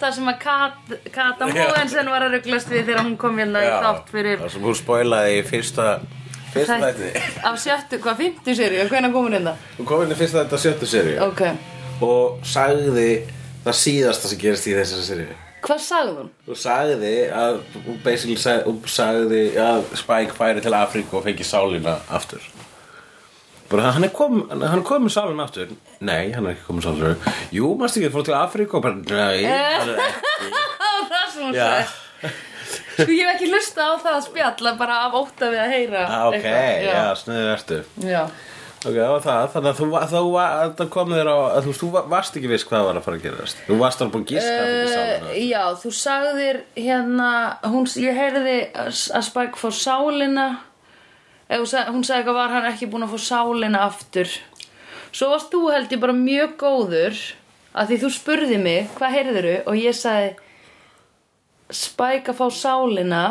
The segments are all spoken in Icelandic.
Semst það sem að Kat, Kata. Móensen var að rugglast við þegar hún kom hérna í þátt fyrir Það sem hún spoilaði í fyrsta Fyrsta þætt- þætti af sjöttu, hvað, 50 seri og hvenær kom hún hérna? Hún kom inn í fyrsta þetta sjöttu seríu Ok, Og sagði það síðasta sem gerist í þessari seríu hvað sagði hún? Hún sagði að Hún basically sagði, hún sagði að Spike færi til Afríku og fengi sálina aftur bara hann er kom, hann er komið sálina aftur. Nei, hann er ekki komið sálina aftur. Jú, mást ekki, fór til Afríku og bara, nei, hann er ekki. Það sem hún Já. sagði Sko ég hef ekki hlusta á það að spjalla bara af ótta við að heyra Ah, ok, eitthvað. já, sniður ertu. Já. Ok, það var það, þannig að þú, þú, það kom þér á, að þú, þú va- varst ekki viss hvað var að fara að gerast. Þú varst alveg búin að giska uh, sálina já, þú sagðir hérna, hún, ég heyrði að Spike fór sálina eða hún sagði, eitthvað var hann ekki búinn að fá sálina aftur? Svo varst þú held ég bara mjög góður að því þú spurði mig hvað heyrðiru og ég sagði Spike að fá sálina.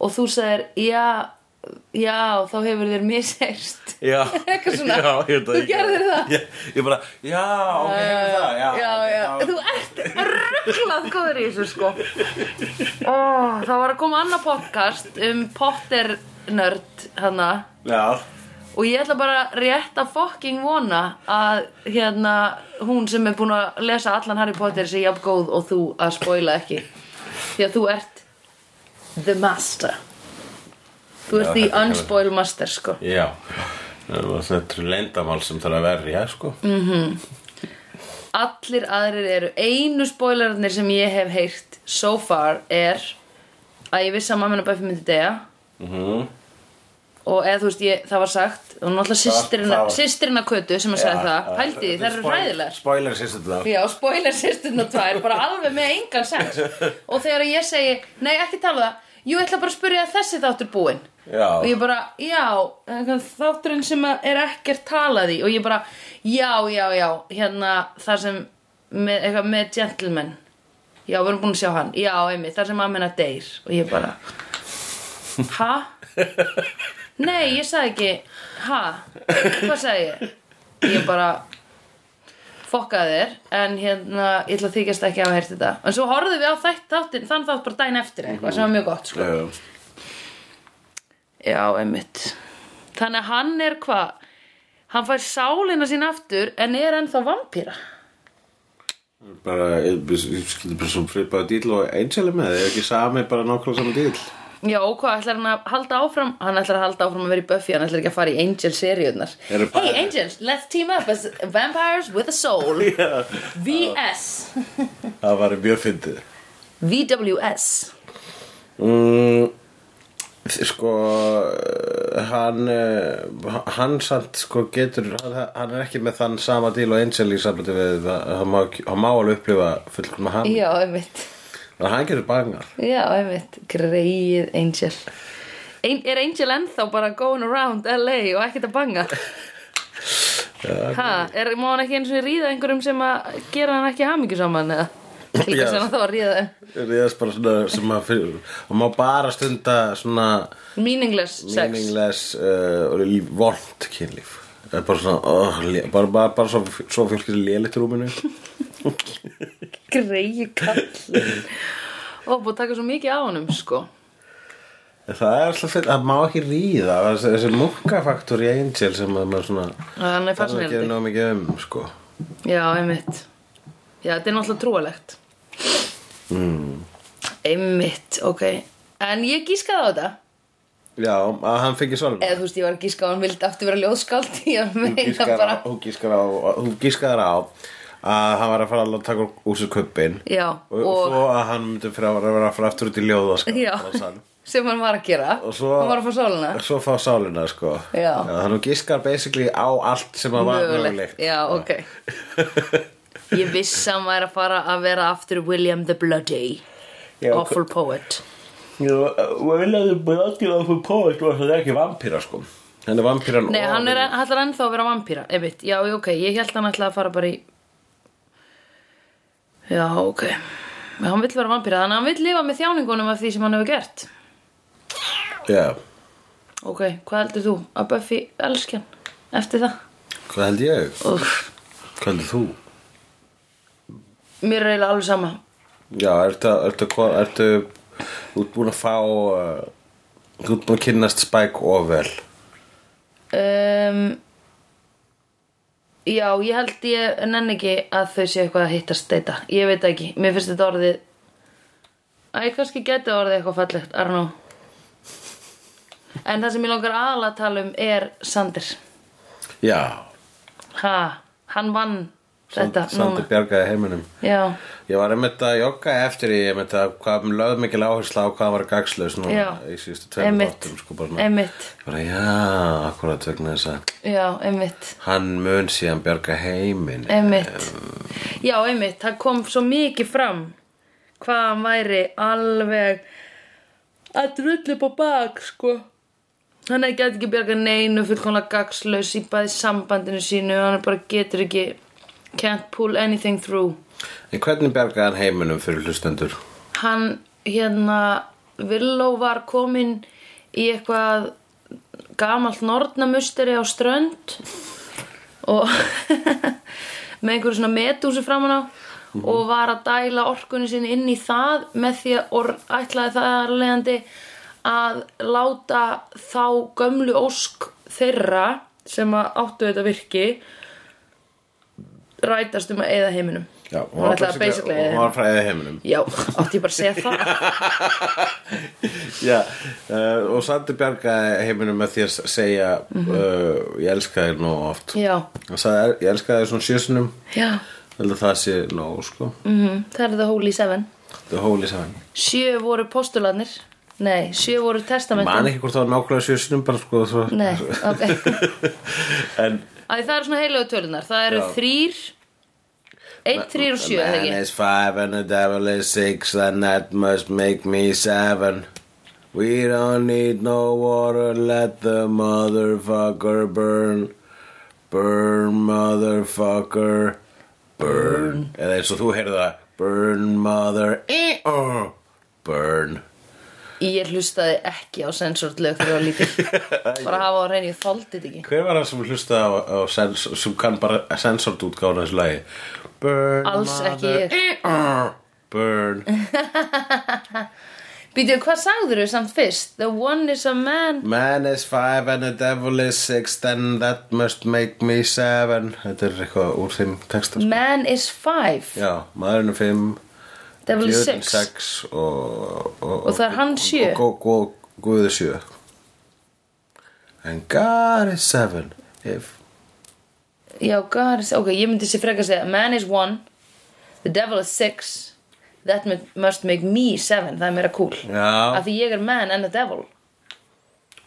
Og þú sagðir já, já þá hefur þér misheyrst. Já, já, ég veit þú gerðir það. Já, Ég bara, já, ok, það, já já, já, þú ert rugglað góður í þessu sko. Ó, það var að koma annað podcast um Potter nörd hana Já, og ég ætla bara rétt að fucking vona að hérna hún sem er búin að lesa allan Harry Potter sé jafn góð og þú að spoila ekki. Því að þú ert the master. Þú ert Já, the þetta er unspoil master sko. Já. Það var þetta leyndamál sem þarf að verja, sko. Mm. Allir aðrir eru einu spoilerarnir sem ég hef heyrt so far er að ég vissi að mamma hennar Buffy myndi deyja. Mhm. og eða þú veist ég, það var sagt og náttúrulega systirina Kötu sem að segja það, pældi því, það er eru hræðilegar. Spoiler það Já, spoiler sýsturna tvær, bara alveg með engan sens. Og þegar ég segi, nei ekki tala um það ég ætla bara að spyrja að þessi þáttur búinn. Og ég bara, já, þátturinn sem að er ekkert talað í Og ég bara, já, já, já, hérna þar sem, með, eitthvað með gentleman Já, við erum búin að sjá hann Já, einmitt, þar sem amena deyr Og ég bara, ha? Nei, ég sagði ekki, ha? Hvað sagði ég? Ég bara, fokkaði þér en hérna, ég ætla að þykjast ekki að hafa heyrt þetta. En svo horfðum við á þætt þáttin þann þátt bara dæn eftir eitthvað sem var mjög gott sko. já, einmitt. Þannig að hann er hvað? Hann fær sálina sín aftur en er ennþá vampíra. Bara, ég skildi bara svo fripaði dýl og er með, er ekki sami bara nákvæmlega saman dýl já, og hvað ætlar hann að halda áfram? Hann ætlar að halda áfram að vera í Buffy hann ætlar ekki að fara í Angel-seríunar hey Angels, let's team up as vampires with a soul. VS Það var mjög fyndið. VWS mm, Sko hann eh, hann samt sko getur hann, er ekki með þann sama díl og Angel í sambandi við að hann má, hann má alveg upplifa fullkomna hann já, einmitt að hann getur bangar Já, einmitt, greið Angel. Ein, Er Angel ennþá bara going around LA og ekkert að banga? ha, er, má hann ekki eins og ríða einhverjum sem að gera hann ekki hamingju saman eða? Til þess að hann þá að ríða? Ríðast bara svona sem að hann má bara stunda svona Meaningless sex. meaningless uh, og vont kynlíf Það er bara svona oh, bara, bara, bara svo, svo fólk er lélitt í rúminu. Greið kall Og búið að taka svo mikið á honum, sko. Það er alltaf fyrir, það má ekki ríða. Þessi, þessi munkafaktor í Angel sem að maður svona Hann er það er ekki fascinerandi ná mikið um sko. Já, einmitt. Já, þetta er náttúrulega trúalegt mm. Einmitt, ok. En ég gískaði á þetta Já, að hann fengi svolum Eða þú veist, ég var að gíska á hann vildi aftur vera ljóðskáld Ég Hún meina bara hún gískar á, hún gískar á að hann var að fara að taka úr sér kuppin Já, og, og og, svo að hann myndi fyrir að vera að fara aftur út í ljóðaskap Já. sem hann var að gera. Og svo, Hann var að fá sólina svo fá sálina sko. Já. þannig að gískar basically á allt sem að var mögulegt. Já, ok. Ég vissi að hann væri að fara að vera aftur William the Bloody. Já, Awful poet William Bloody Awful Poet var það ekki vampíra sko. Hann er vampíran Nei, hann er ætlar ennþá að vera vampíra Einmitt, já, ok, ég held hann ætla að fara bara í Já, ok. Hann vill vera vampíra Þannig að hann vill lifa með þjáningunum af því sem hann hefur gert. Já, Ok, hvað heldur þú? Að Buffy elskjan eftir það? hvað held ég? Úff, Hvað heldur þú? Mér er eiginlega alveg sama. Já, ertu, ertu, ertu, ertu Þú ert búin að fá uh, Þú ert búin að kynnast Spike of vel. Um, Já, ég held ég nenni ekki að þau séu eitthvað að hittast þetta Ég veit ekki, mér finnst þetta orðið Æ, kannski geti orðið eitthvað fallegt, know. En það sem ég langar aðalega að tala um er Sander. Já, Ha, hann vann þetta Sandi bjargaði heiminum. Já, Ég var einmitt að jogga eftir í einmitt að hvað lögð mikil áhersla á hvað var gagslaus í síðustu tveim þáttum sko bara bara já, akkurat vegna þess að já, einmitt. hann mun síðan bjarga heimin Einmitt. Já, einmitt, það kom svo mikið fram hvað hann væri alveg að drullu á bak, sko. Hann gæti ekki bjarga neinu fullkomlega gagslaus í bæði sambandinu sínu hann bara getur ekki can't pull anything through En hvernig bjargaði hann heiminum fyrir hlustendur? hann hérna Villó var komin í eitthvað gamalt nornamusteri á strönd og með einhverju svona metúsi framan á og var að dæla orkunni sinni inn í það með því að ætlaði það alvegandi að láta þá gömlu ósk þeirra sem að áttu þetta virki rætast um að eyða heiminum. Já, Hún ætlaði basically Hún var fræðið heiminum. Já, átti ég bara að segja það? Já, uh, og Sandi bjargaði heiminum með því að segja uh, ég elska þér nú oft. Sagði ég elska þér svona sjösunum. Að það sé nóg sko. Mm Það er það Holy Seven. The Holy Seven. Sjö voru postularnir. Nei, sjö voru Man testamentin ekki hvort það var nákvæmlega sjösunum bara sko. Nei, ok. En Æ, Það eru svona heilögu tölunar Það eru Já. þrýr Einn, þrýr og sjö, eða Man ekki? Is five and the devil is six and that must make me seven. We don't need no water, let the motherfucker burn. Burn motherfucker. Burn. Eða eins og þú heyrðu það Burn mother eh, oh, Burn Ég hlustaði ekki á sensort lög þegar ég var lítil. Bara hafa á reyni, ég þoldi þetta ekki. Hver var það sem hlusta á, á sens, sem kann bara sensort útgána þessu lagi? Burn Alls ekki mother, ég. eh, oh, Burn. Býtu, hvað sagður þau samt fyrst? The one is a man. Man is five and the devil is six Then that must make me seven. Þetta er eitthvað úr þeim texta sko. Man is five. Já, maðurinn er fimm Devil is six. sex og, og, Og það er hann sjö. Og, og, og, og Guð er sjö. And God is seven. If Já, God is, ok, ég myndi sér frekar að segja Man is one The devil is six That mu- must make me seven Það er meira cool. Já. Af því ég er man and the devil.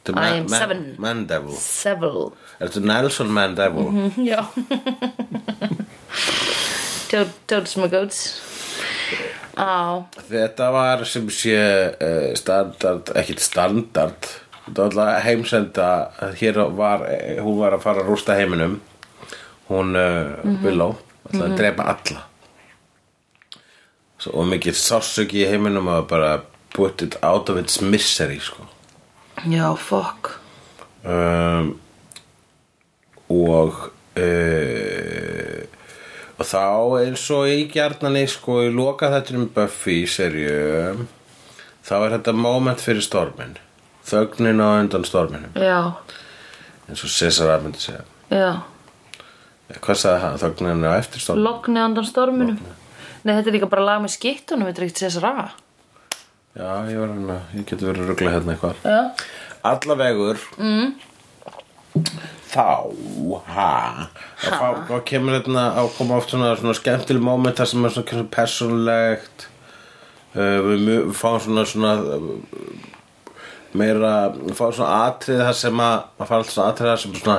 The I am man, seven. man devil. Several Ertu Nelson man devil? Já. Toad, Toads my goats Á, Þetta var sem sé uh, standard, ekkit standard. Þetta var alltaf heimsenda Hér var, eh, hún var að fara að rústa heiminum. Hún uh, Willow ætlaði að drepa alla. Svo, Og mikið sársöki í heiminum að bara put it out of its misery sko. já, fuck. Um, Og uh, Og þá eins og í gjarnani sko í loka þetta um Buffy í serju þá er þetta moment fyrir stormin þögnin á undan storminum. Já, eins og Cesar að myndi segja. Já. Hvað sagði hann, þögnin á eftir stormin Logni andan storminum. Nei, þetta er líka bara lag með skittunum Þetta er ekkert sér ra já, ég var hann að, ég geti verið ruggla hérna eitthvað. Allavegur. Mm. Þá ha, ha. Fá, þá kemur hérna á koma oft svona, svona skemmtileg moment þar sem er svona, svona persónlegt uh, við, mu- við fáum svona svona uh, meira, við fáum svona atrið þar sem að, maður fær alltaf svona atrið þar sem svona,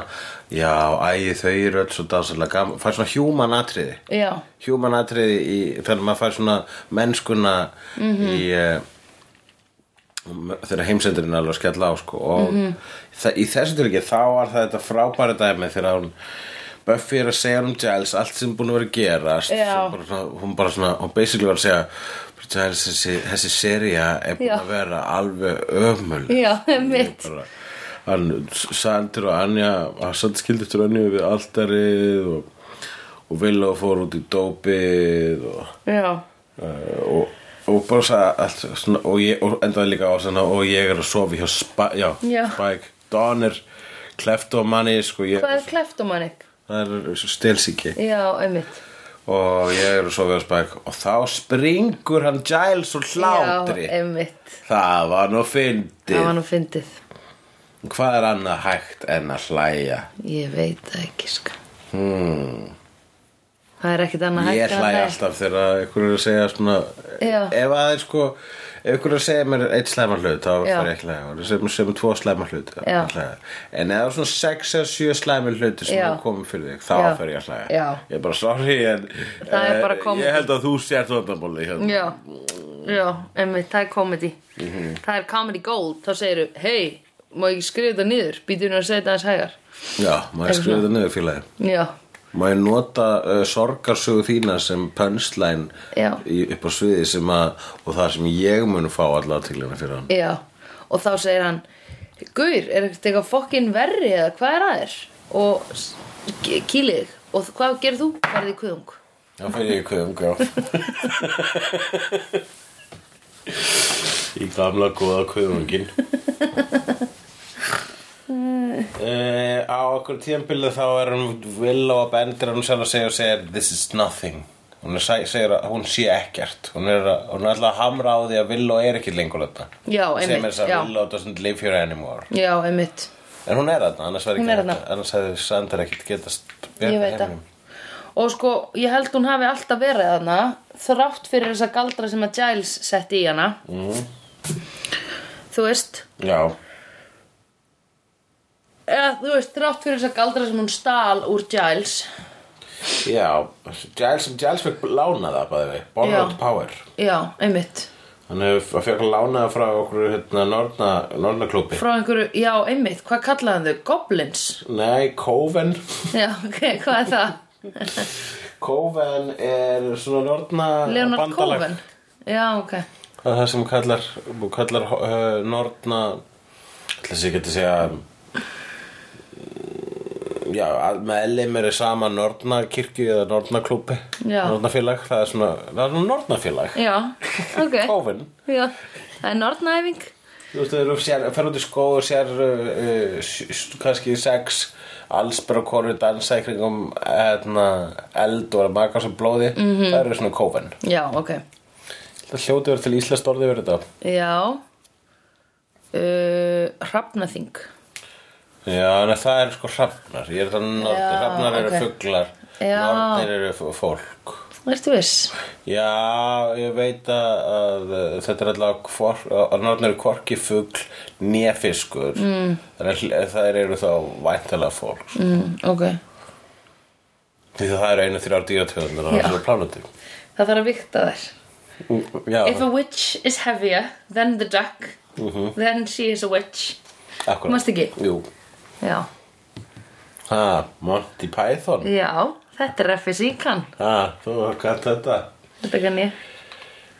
já, æ, þau eru öll svo dásalega gaman, fær svona human atriði. Já, human atriði í, þegar maður fær svona mennskuna í uh, þegar heimsendurinn alveg skella á sko. og það, í þessu tilíki þá var þetta frábæri dæmi þegar hún Buffy er að segja um Giles allt sem búin að vera að gerast bara hún bara svona, hún basically var að segja Giles, þessi, þessi seria er búin Já. að vera alveg ömul já, mitt Sandur og Anja Sandur skildi eftir Anja við altarið og, og Willow fór út í dópið og, uh, og, og bara sagði allt svona, og, ég, og endaði líka á svona og ég er að sofa hjá Spike já, Já. Spike, Dawn er kleftomanni sko, ég, hvað er kleftomanik? það er stilsíki Já, einmitt. Og ég er að sofa hjá Spike. Og þá springur hann Giles úr hlátri. Já, einmitt. Það var nú Það var fyndið nú fyndið. Hvað er annað hægt en að hlæja? Ég veit það ekki, sko. Hmm. Það er ekkit annað Ég hægt en að hlæ hlæja. alltaf þegar ykkur er að segja svona. Ef að er sko Ef ykkur er að segja mér eitt slæma hlut þá fer ég ekki að hlæja Og sem, tvo slæma hlut ég. En ef það er svona sex eða sjö slæmi hluti sem er komið fyrir þig þá fer ég Já. Ég er bara sorry en Það er eh, bara comedy. Ég held að þú sért vandamóli hérna. Já, já, einmitt, það er comedy Mhm. Það er comedy gold Þá segirðu, hei, má ég skrifa þetta niður Býtu nú að segja þetta aðeins hægar Já, ég skrifa svona. þetta niður félagi Já, Má ég nota uh, sorgarsögu þína sem í, upp á sviði sem að og það sem ég mun fá alla aðtiklina fyrir hann? Já Og þá segir hann Gaur, er þetta eitthvað fokkin verri eða hvað er að þér? Og kýlið Og hvað gerir þú? Farið í kuðung. Já, fyrir ég kvöðum, já. Í gamla góða kvöðungin uh, Á okkur tíðanbílu þá er hann Willow að bendir hann sjálf að segja og segir This is nothing. Hún er, seg- segir að hún sé ekkert. Hún er, að- hún er alltaf að hamra á því að Willow er ekki lengur þetta Já, Sem er að. Willow doesn't live here anymore. Já, einmitt. En hún er þarna, annars Hún er þarna. Annars hefði Sander ekkert getast Ég veit það. Og sko, ég held hún hafi alltaf verið þarna Þrátt fyrir þessa galdra sem að Giles setti í hana. Mm. Þú veist? Já, Eða, þú veist, þrátt fyrir þessa galdra sem hún stal úr Giles já Giles, Giles fekk lána það bæði við Borrowed Já. Power Já, einmitt Hann hefur fekk lána frá okkur hérna Norna, Norna klúbi Frá einhverju, já, einmitt, hvað kallaði hann þau? Goblins? Nei, Coven Já, ok, hvað er það? Coven er svona Norna Leonard bandalag. Cohen? Já, ok Það er það sem kallar, kallar uh, Norna ætla sér geti að segja Já, að- með Elimir er sama Nornakirkju eða Nornaklúbi Já. Nornafélag, það er svona, það er svona Nornafélag. Já, ok. Já, það er nortnæfing Þú veist, þú fer út í skó og sér uh, uh, kannski sex allsbara konur dansa í kringum hérna, eld og er að maka sem blóði. Mhm. það eru svona kófen Já, ok. Það hljóti verið til íslenskt orðið verið þetta. Já. Uh, Hrafnaþing Já, en það er sko hrafnar Ég er það nordi, Já, hrafnar eru ok. fuglar Já. Nornir eru fólk Ertu viss? Já, ég veit að, að þetta er alltaf að nornir eru hvorki fugl nefiskur mm. þannig að það eru þá væntalega fólk Mm, ok Því að það eru einu þrjár díatöðunar á Já. þessari plánutu. Það þarf að vikta þær Já, If a witch is heavier than the duck then she is a witch akkurat. Mást ekki? Jú. Já Ha, Monty Python. Já, þetta er FSI kann Ha, þú kannt þetta. Þetta kann ég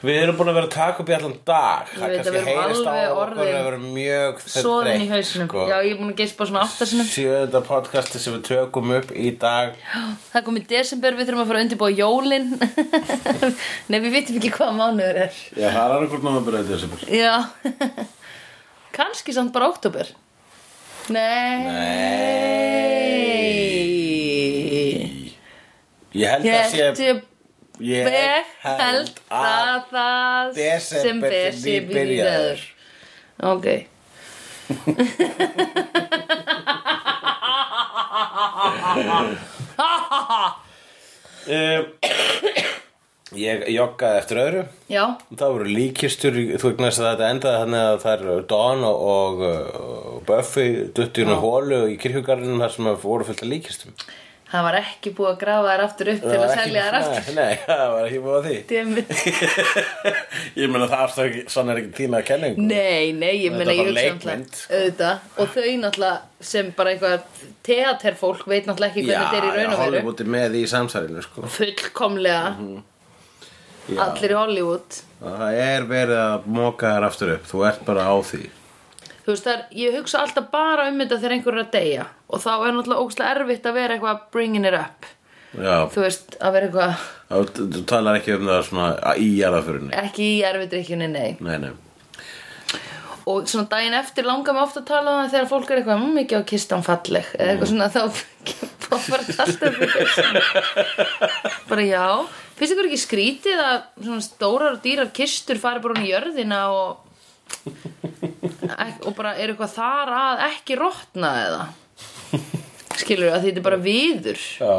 Við erum búin að vera að taka upp í allan dag. Ég veit að við erum alveg okkur orðin að vera mjög Svoðin í hausnum Sko. Já, ég er búin að geispa svona áttasinum Sjöðunda podcasti sem við tökum upp í dag. Það er komið desember, við þurfum að fara að undirbúa jólin Nei, við vitum ekki hvað mánuður er Já, það er annað hvort náma byrjaði þessi. Já Kanski samt bara oktober Nei. Ég held að sé... Ég held að það sem ber sé byrjaður Ok. Um, ég joggaði eftir öðru. Já, Það voru líkistur, þú vegnast að þetta endaði þannig að það er Dawn og, og, Buffy inn á hólu í kirkjugarðinum þar sem voru fullt af líkistum. Það var ekki búið að grafa þær aftur upp til að selja þær aftur. Nei, það var ekki búið að því. Ég meina það ekki, svona er ekki þína kenningu Nei, nei, ég var ég hugsa auðvitað. Og þau náttúrulega sem bara eitthvað teaterfólk veit náttúrulega ekki Já, hvernig þetta er í raun og veru Já. allir í Hollywood. Það er verið að móka þær aftur upp. Þú ert bara á því. Þú veist það er, ég hugsa alltaf bara um þetta þegar einhver er að deyja. Og þá er náttúrulega ógstlega erfitt að vera eitthvað bringing it up. Já, þú veist, að vera eitthvað þú þú talar ekki um það svona í jarðaförinni ekki í erfidrykkjunni, nei. Nei, nei. Og svona daginn eftir langar mig ofta að tala um það þegar fólk er eitthvað, mmm, ekki á kistan falleg. Eða eitthvað svona, þá þetta alltaf bara já finnst ykkur ekki skrítið að svona stórar og dýrar kistur fari bara hún í jörðina og og bara er eitthvað þar að ekki rotna eða? Skilur að þetta er bara viður. Já,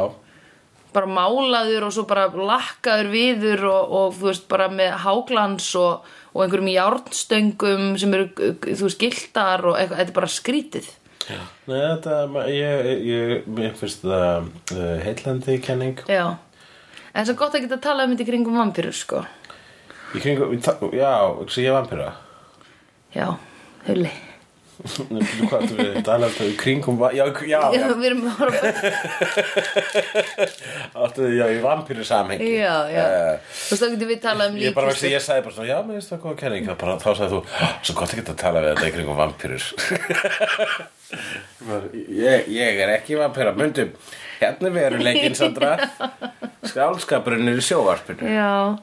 bara málaður og svo bara lakkaður viður og, og þú veist bara með háglans og, og einhverjum járnstöngum sem eru þú veist giltar og eitthvað, þetta er bara skrítið. Nei, þetta, ég, ég, mér finnst það uh, heillandi kenning. Já en það er gott að geta að tala um þetta í kringum vampirur sko. Í kringum, já, ekki ég er vampíra. Já, hulli. Hvað, þú við tala alltaf í kringum Já, já, já, við erum að horfa áttu, já, í vampíru samhengi já, já, þú veist þá getum við talað um Ég bara veist að ég sagði bara svona, já, mér finnst það góða kenning. Það bara, Þá sagði þú, "Ó, svo gott að geta að tala við þetta í kringum vampýrur ég, ég er ekki vampýra Mundum, hérna er veruleikinn, Sandra. Skálskapurinn er í sjóvarpinu. Já.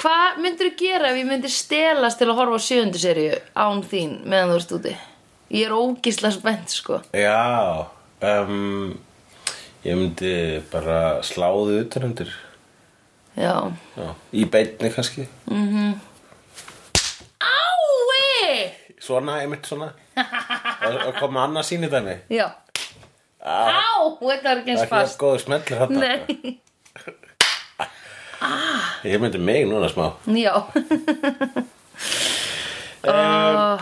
Hvað myndir þú gera ef ég myndi stelast til að horfa á sjöndu seríu án þín meðan þú ert úti? Ég er ógisla spennt sko. Já, um, ég myndi bara sláðu utanundir já. Já, í beinni kannski. Ái! Svona, einmitt svona. Og og koma annað sín í þannig Já Á, þetta var ekki Það eins er ekki fast. góður smellur hann Nei, Ég myndi mig núna smá. Já. Uh,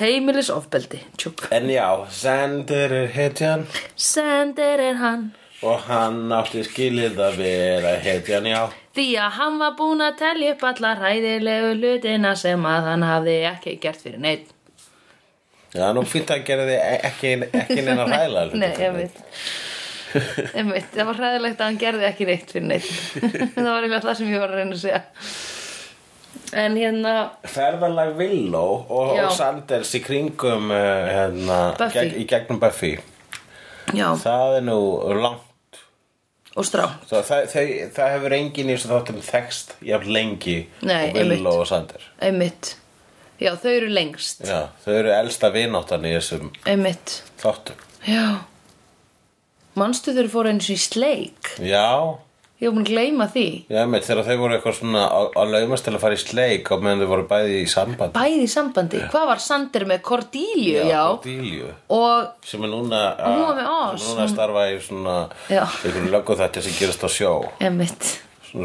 Heimilis ofbeldi. Tjúk En já, Sander er hetjan. Sender er hann. Og hann átti skilið að vera hetjan, já. Því að hann var búinn að telja upp alla hræðilegu hlutina sem að hann hafði ekki gert fyrir neitt Já, nú fínt að gera þið ekki, ekki neina ræðla Nei, ég veit það var hræðilegt að hann gerði ekki neitt fyrir neitt Það var eiginlega það sem ég var að reyna að segja. En hérna Ferðalag Willow og, og Sanders í kringum uh, hérna, gegn, í gegnum Buffy. Já, Það er nú langt. Og strá Svo það, það, það hefur enginn í þessu þáttum þekst jafn lengi Nei, og einmitt. og Sander Einmitt Já, þau eru lengst. Já, þau eru elsta vináttan í þessum Einmitt. þáttum. Já. Manstu þau fóru eins og í sleik? Já, Ég var búin að gleyma því. Já, með þegar þau voru eitthvað svona að, að laumast til að fara í sleik og meðan þau voru bæði í samband Bæði í sambandi? Hvað var Sander með? Cordelia? Já, Cordelia. Og sem er núna hún var með að, Oz, sem er núna að starfa í svona Já. einhverju lögguþætti sem gerast á sjó. Einmitt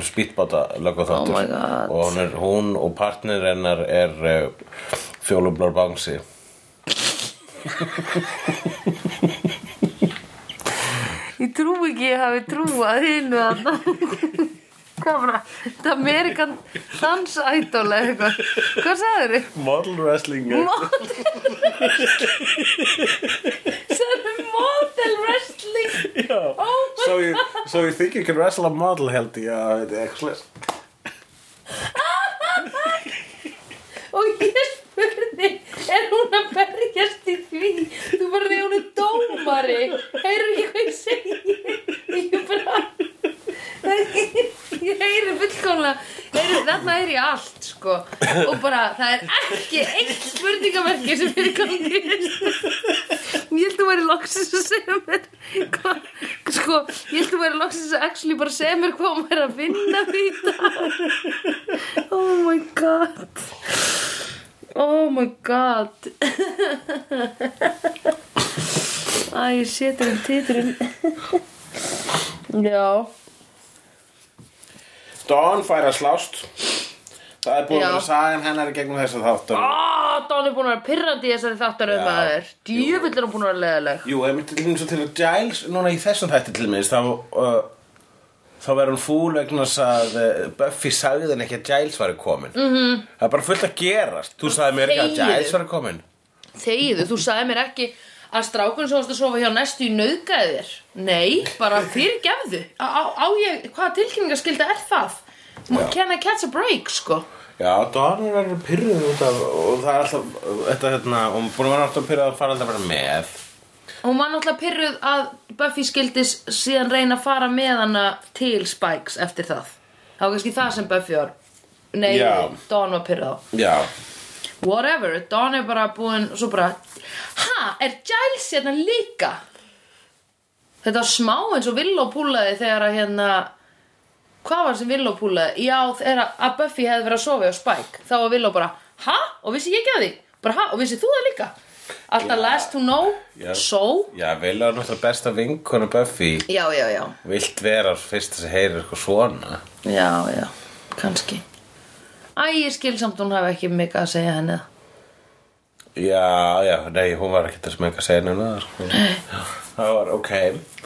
spýtbáta lögguþáttur Oh og hún, er, hún og partner hennar er uh, fjólublár bangsi. Ég trú ekki ég hafi trúað hinu þarna. Hvað bara Þetta Amerikan Dance Idol eða eitthvað. Hvað sagður þið? Model wrestling Sagður model wrestling. Já, Oh so, you, so you think you can wrestle a model held ég að þetta er eitthvað Og ég spurði Er hún að berjast í því? Þú bara þegar hún er dómari. Heyrðu ekki hvað ég segi? Ég bara Ég heyri fullkomlega heyri, Þarna er ég allt sko. Og bara það er ekki eitt spurningamerki sem er í gangi. Ég held þú væri loksins að segja mér hvað, Sko, ég held þú væri loksins að actually bara segja mér hvað hún væri að vinna því dag. Oh my god. Oh my god. Æ, ég setur um titurinn Já. Dawn fær að slást Það er búin Já. að vera sagan hennar í gegnum þess að þáttur Á, Don er búin að vera pirrandi í þessari þáttaröð Já. maður Djöfull er hún búin að vera leðileg Jú, ef til eins og til að Giles núna í þessum þætti til minnst þá, uh, þá verður hún fúl vegna þess að uh, Buffy sagði henni ekki að Giles væri komin -hmm. Mhm. Það er bara fullt að gerast Þú sagði mér ekki að Þegiðu. Giles væri komin Þegiðu, þú sagði mér ekki að strákun svo varst að sofa hjá næstu í nauðgæði þér Nei, bara fyrirgefðu á, á, á ég, hvaða tilkynningaskylda er það? Can I catch a break, sko? Já, Dawn er verið pyrruð út af og það er alltaf, þetta hérna og hún búin að vera alltaf pyrruð að fara alltaf að vera með Hún var náttúrulega pyrruð að Buffy skildis síðan reyna að fara með hana til Spikes eftir það. Það var kannski það sem Buffy var. Nei, Já. Dawn var pyrruð á. Já, Whatever, Dawn er bara búin og svo bara Ha, er Giles hérna líka? Þetta var smá eins og Willow púlaði þegar að hérna Hvað var sem Willow púlaði? Já, að Buffy hefði verið að sofa á Spike Þá var Willow bara, ha? Og vissi ég ekki að því? Bara, ha? Og vissi þú það líka? Alltaf last to know Já. So já, vil að náttúrulega besta vinkona Buffy Já, já, já Vilt vera fyrst að heyra eitthvað svona Já, já, kannski Æ, ég skil samt hún hafi ekki mikið að segja henni það Já, já, nei, hún var ekki þess eitthvað að segja nefna það Það var, ok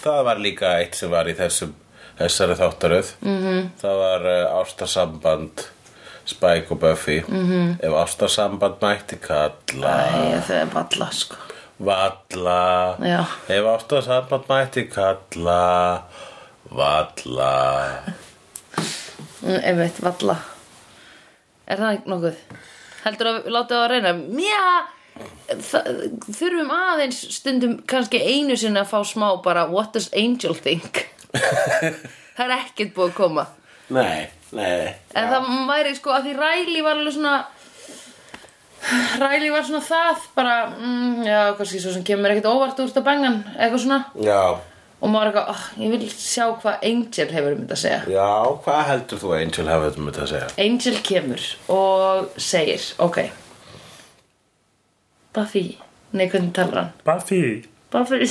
Það var líka eitt sem var í þessum þessari þáttaröð Mhm. -hmm. Það var uh, ástarsamband Spike og Buffy -hmm. Mhm. Ef ástarsamband mætti kalla Æ, það er balla, sko Valla Já. Ef ástarsamband mætti kalla Valla Mm, Einmitt, valla Er það ekki nokkuð? Heldur að láta það að reyna Mjá það- Þurfum aðeins stundum kannski einu sinni að fá smá bara What does Angel think? Það er ekkert búið að koma. Nei, nei En það væri sko að því Ræli var alveg svona Ræli var svona það bara, mm, já, kannski svo sem kemur ekkert óvart úr þetta bengan, eitthvað svona. Já, og maður er eitthvað, oh, ég vil sjá hvað Angel hefur um þetta að segja. Já, hvað heldur þú að Angel þetta með þetta að segja? Angel kemur og segir, ok. Buffy. Nei, hvernig talar hann? Buffy. Buffy.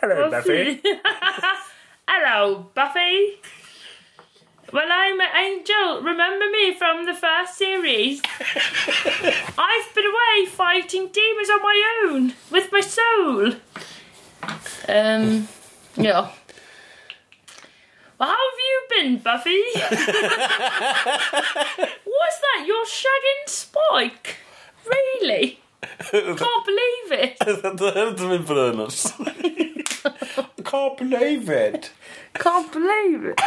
Hello Hello, Buffy Well, I'm an angel. Remember me from the first series? I've been away fighting demons on my own with my soul. Um, yeah. Well, how have you been, Buffy? What's that? You're shagging Spike? Really? Can't believe it. Þetta er þetta minn bröðnars Can't believe it Can't believe it.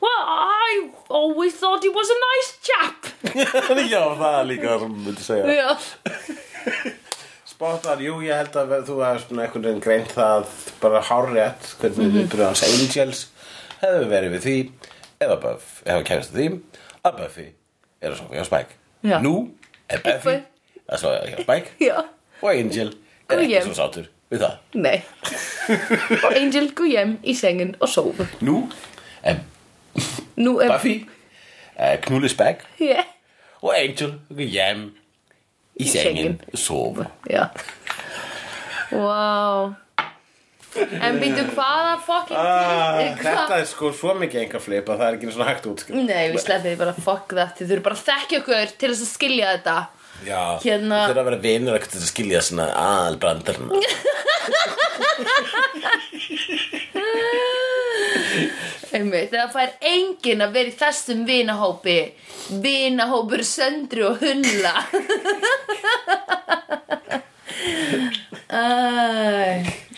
Well, I always thought he was a nice chap. Já, það er líka það sem myndi segja Já. Spottar, jú, ég held að þú hefði svona einhvern veginn greint það bara hárrétt hvernig Mhm. við byrjuðum hans Angels hefðu verið við því eða Buff, eða kærast því að Buffy er að sofa hjá Spike Já. Nú er Buffy Buffy. Að sofa hjá Spike Já. og Angel er Guð ekki svo sátur við það Nei. og Angel hjem í sengen og sover. Nú er Nú er... Buffy er knúli Spike Ja. og Angel hjem í sengen og sofa Já. Wow. En býttu hvaða fucking... Ah, þetta er sko svo mikið enga flip að það er ekki svona hægt út Nei, við sleppum því bara fuck that. Þið þurfum bara að þekkja okkur til þess að skilja þetta. Já, Hérna- þurfa að vera til að skilja svona aðalbrandarna Einmitt, það fær enginn að vera í þessum vinahópi. Vinahópur söndru og hulla. Æ,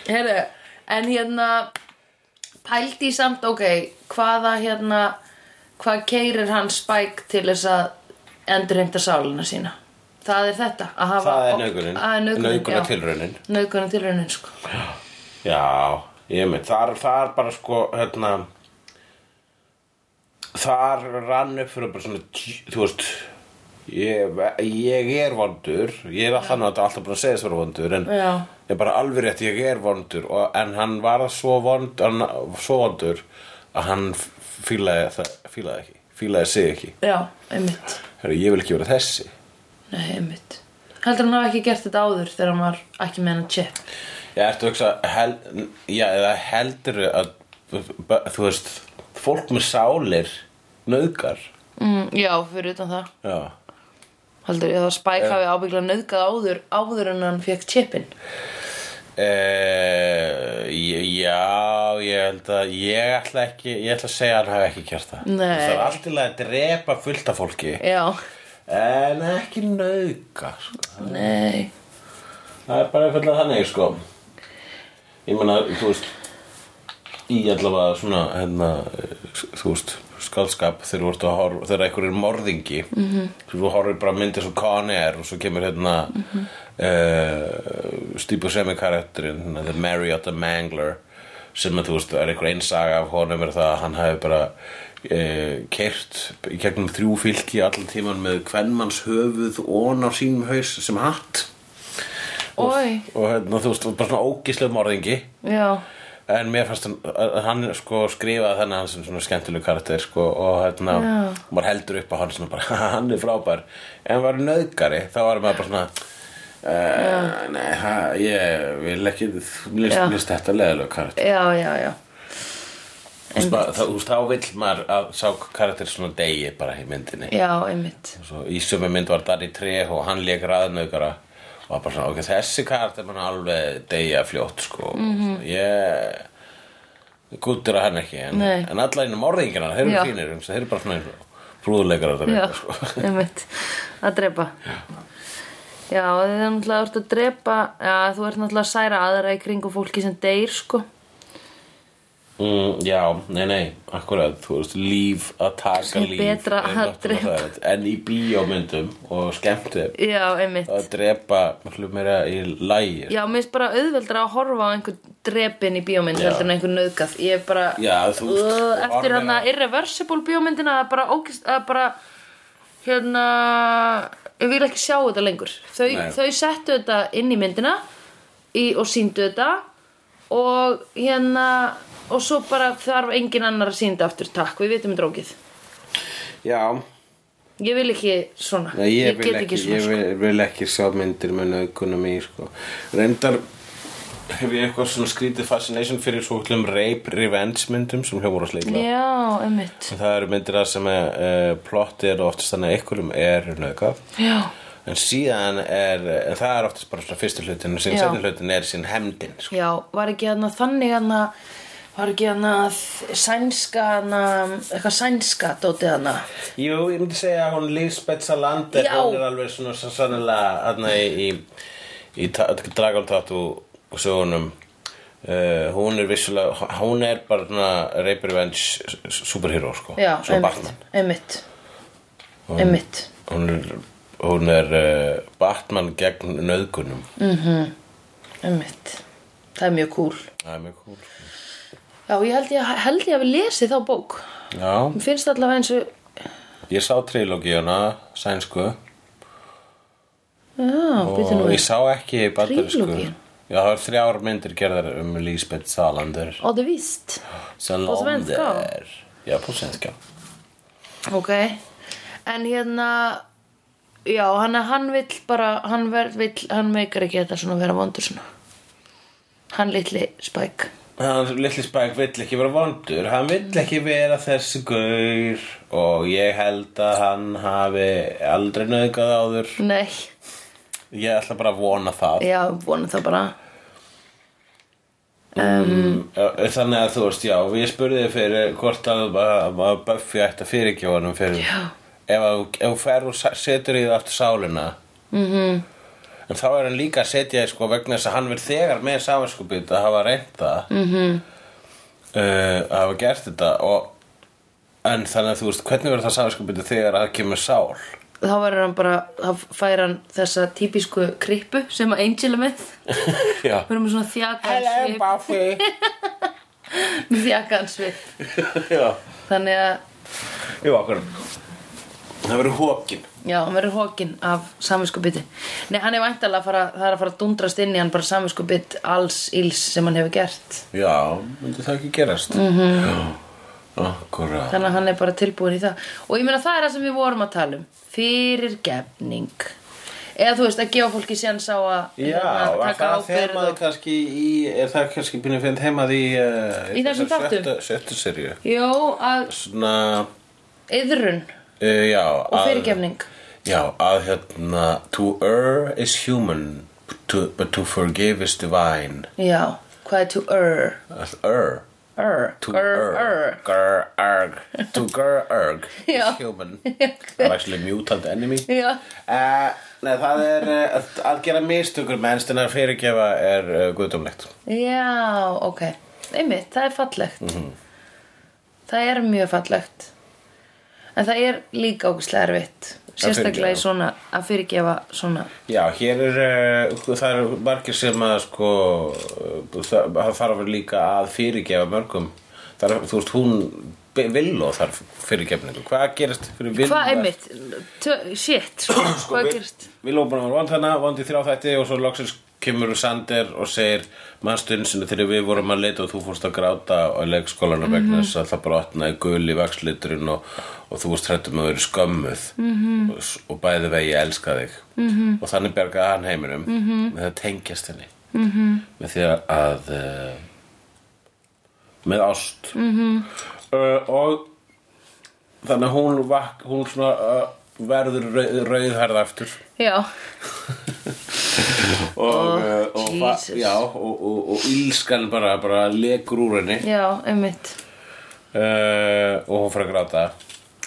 Heyrðu, en hérna Pældi í samt, ok Hvaða hérna Hvað keirir hann Spike til þess að endurheimta sálina sína Það er þetta Það er Naukuna já. tilraunin sko. Já, ég mynd Þar, þar bara sko hérna Þar rann upp fyrir bara svona Þú veist Ég, ég er vondur. Ég er alltaf náttúrulega alltaf búin að segja vera vondur En Já. ég er bara alveg rétt Ég er vondur. Og, En hann var svo vond hann, Svo vondur Að hann fílaði, það, fílaði ekki Fílaði sig ekki. Já, einmitt. Herra, Ég vil ekki vera þessi Nei, einmitt. Heldur hann hafi ekki gert þetta áður þegar hann var ekki með hennar chip? Já, ertu að hugsa hel, Já, eða heldur að Þú veist Fólk með sálir Nauðgar? Mm, Já, fyrir utan það. Já. Heldur ég að Spike hafi ábygglega nauðgað áður áður en hann fekk chipin Uh, já, ég held að ég ætla ekki, ég ætla að segja að hann hafi ekki gert það. Nei. Það er allt til að drepa fullt af fólki. Já, En ekki nauðga sko. nei Það er bara eitthvað þannig sko Ég meina, þú veist Í allavega svona hérna, Þú veist, skaldskap þegar þegar einhver er morðingi mm Mhm. -hmm. þú horfir bara myndir svo Con Air og svo kemur hérna mm Mhm. uh, Steve Buscemi karakterinn The Marriott Mangler sem að þú veist er einhver einsaga af honum er það að hann hafi bara kert í gegnum þrjú fylki allan tíman með kvenmanns höfuð og á sínum haus sem hatt. Ói, og hérna, þú veist, bara svona ógislega morðingi. Já, en mér fannst hann, að hann sko skrifaði þannig hann sem svona skemmtileg karakter sko, og hérna, maður heldur upp á hann svona bara, hann er frábær. En var nöðgari, þá var maður bara svona uh, nei, ha, ég vil ekki mér finnst þetta leðilega karakter. Já, já, já Þú veist, þá, vill maður að sá karakter svona degi bara í myndinni. Já, einmitt. Svo í sömu mynd var Danny Trejo og hann leik raðnöðgara og var bara svona, ok, þessi karakter mann alveg deyja fljótt, sko. Mhm. ég gúttir að hann ekki en, en alla innum morðingina, þeir Já. eru fínir þeir eru bara svona frúðuleikar að Já, reyna, sko. einmitt. Að drepa. Já, þið er náttúrulega að drepa Já, þú ert náttúrulega að særa aðra í kringu fólki sem deyr, sko mm, Já, nei, nei, akkurat þú veist, líf að taka líf betra að drepa. en í bíómyndum og skemmti Já, einmitt. Að drepa miklu meira í lægir Já, mér finnst bara auðveldra að horfa á einhver drepin í bíómynd heldur en einhver nöðgat Ég er bara Já, þú uh, þú Eftir hann að irreversible bíómyndina að bara, ógist, að bara hérna ég vil ekki sjá þetta lengur. Þau, þau settu þetta inn í myndina í, og síndu þetta og hérna og svo bara þarf engin annar að sínda aftur takk, við vitum drókið Já, ég vil ekki svona Nei, ég, vil get ekki, svona ég sko. vil, vil ekki sjá myndir með naukunum í sko. reyndar hef ég eitthvað svona skrítið fascination fyrir svo hlum rape revenge myndum sem hljómar á sleikla já, einmitt það eru myndir að sem er uh, plotti er oftast þannig að einhverjum er naukað já, en síðan er en það er oftast bara svona fyrstu hlutin og síðan Já. setjum hlutin er sín hemdin sko. já, var ekki hann þannig hann var ekki hann sænska hann eitthvað sænska dótið hann Jú, ég myndi segja að hún Lisbeth Salander Já. hún er alveg svona svo sannlega aðna í, í, í Dragon Tattoo sögunum. Uh, hún er vissulega hún er bara svona Rape Revenge superhero sko já, einmitt, einmitt einmitt. hún er, hún er uh, Batman gegn nöðgunum einmitt. Það er mjög cool. Það er mjög cool. Já, ég held ég, held ég að við lesið þá bók. Já, mér finnst allavega eins og ég sá trilógíuna sænsku. Já, byrju nú og ég sá ekki bandarísku. Trilógíu? Já, það er þrjár myndir gerðar um Lisbeth Salander. Á det víst Salander. Svenska? Já, på svenska. Ok. En hérna já, hann, hann vill bara hann, vill, hann meikar ekki þetta svona vera vondur svona. Hann litli spæk Hann litli Spike vill ekki vera vondur. Hann vill ekki vera þessi gaur. Og ég held að hann hafi aldrei nöðgað áður. Nei, Ég ætla bara að vona það. Já, vonum það bara. Um, Þannig að þú veist, já Ég spurði þig fyrir hvort að, að, að Buffy ætti að fyrirgjóða honum fyrir Já. Ef þú fer og setur í það aftur sálina. Mhm. -hmm. En þá er hann líka að setja sko vegna þess að hann verð þegar með samanskupið að hafa reynt það Mhm. -hmm. uh, að hafa gert þetta og en þannig að þú veist hvernig verður það samanskupið þegar að það kemur sál? Þá verður hann bara, þá fær hann þessa típisku krippu sem að Angel er með. Verður með svona þjakaðan Hello svip. Buffy. Með þjakaðan svip. Já, þannig að, Jú, Það verður hókin já, hann verður hókin af samviskubiti. Nei, hann er væntalega að fara, það er að fara að dundrast inn í hann bara samviskubit alls íls sem hann hefur gert. Já, myndi það ekki gerast? Mm -hmm. Já, akkurat. Þannig að hann er bara tilbúin í það. Og ég meina það er það sem við vorum að tala um. Fyrirgefning. Eða þú veist að gefa fólki séns á að Já, hérna, var taka þemað og... kannski í, er það kannski byrjum fyrir þemað í, uh, Í þessum þáttum? sjöttu serju Jó, að Svona, yðrun uh, já og fyrirgefning. Já, að hérna To err is human to, But to forgive is divine. Já, hvað er to err? Err. Err, To err, Gur erg. To gur erg is human. Það er actually mutant enemy. Uh, Nei, það er uh, að, gera mistökur mennst en að fyrirgefa er guðdómlegt. Já, ok. Einmitt, það er fallegt. Mhm. Það er mjög fallegt en það er líka ógustlega erfitt sérstaklega í svona að fyrirgefa svona Já, hér er, uh, það eru margir sem að sko, það, það þarf líka að fyrirgefa mörgum. Það er, þú veist, hún Villó þarf fyrirgefningu. Hvað gerist fyrir Villó? hvað er mitt? shit, sko, hvað gerist? Villó búin að vera vond hana, vond í þrjá þætti og svo loksins kemur Sander og segir mannstundinu þegar við vorum að leita og þú fórst að gráta á leikskólanum vegna þess að það brotnaði gul í vaksliturinn og, og þú varst hrættum að vera skömmuð -hmm. og, og bæði vegi ég elska þig -hmm. og þannig bergaði hann heiminum -hmm. með það tengjast henni -hmm. með því að uh, með ást -hmm. uh, og þannig að hún, vak, hún svona, uh, verður rauð, rauðhærð aftur. Já, og, uh, og, fa- Jesus. já, og, og, og ílskan bara, bara lekur úr henni. Já, einmitt. Uh, og hún fyrir að gráta.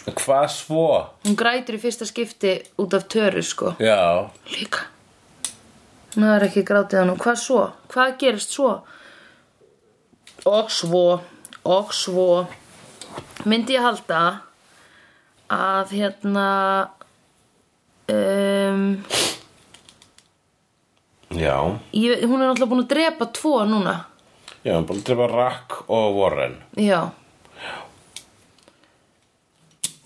Hvað svo? hún grætur í fyrsta skipti út af töru sko. Já, líka. Það er ekki grátið hann hvað svo, hvað gerist svo? Og svo og svo. Myndi ég halda að hérna um, já. Ég, hún er náttúrulega búin að drepa tvo núna. Já, hún búin að drepa Rack og Warren. Já.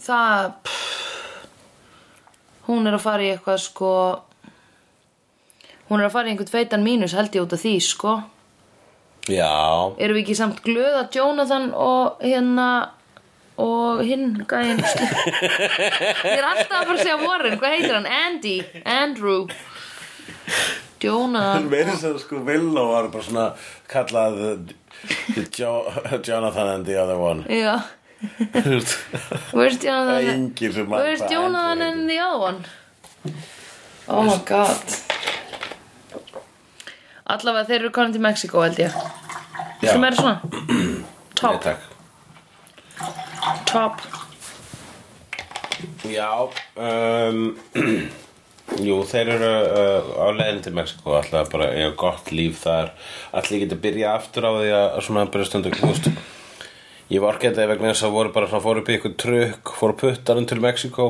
Það pff, hún er að fara í eitthvað sko hún er að fara í einhvern feitan mínus held ég út af því sko. Já, erum við ekki samt glöð að Jonathan og hérna og hinn gæinn ég er alltaf að fara að segja Warren. Hvað heitir hann? Andy, Andrew? Jonathan meira sem sko Villó var bara svona kallað uh, jo Jonathan and the other one. Já, where's er Jonathan where's Jonathan and the other one? Oh my god. Allavega þeir eru konin til Mexiko held ég. Sem er svona Nei, top, takk top. Já um, Jú, þeir eru uh, á leiðin til Mexiko alltaf bara eiga gott líf þar. Allir geta byrja aftur á því að svona byrja stundu veist, ég var ekki þetta vegna þess að voru bara svona fóru upp í ykkur trukk fóru puttarinn til Mexiko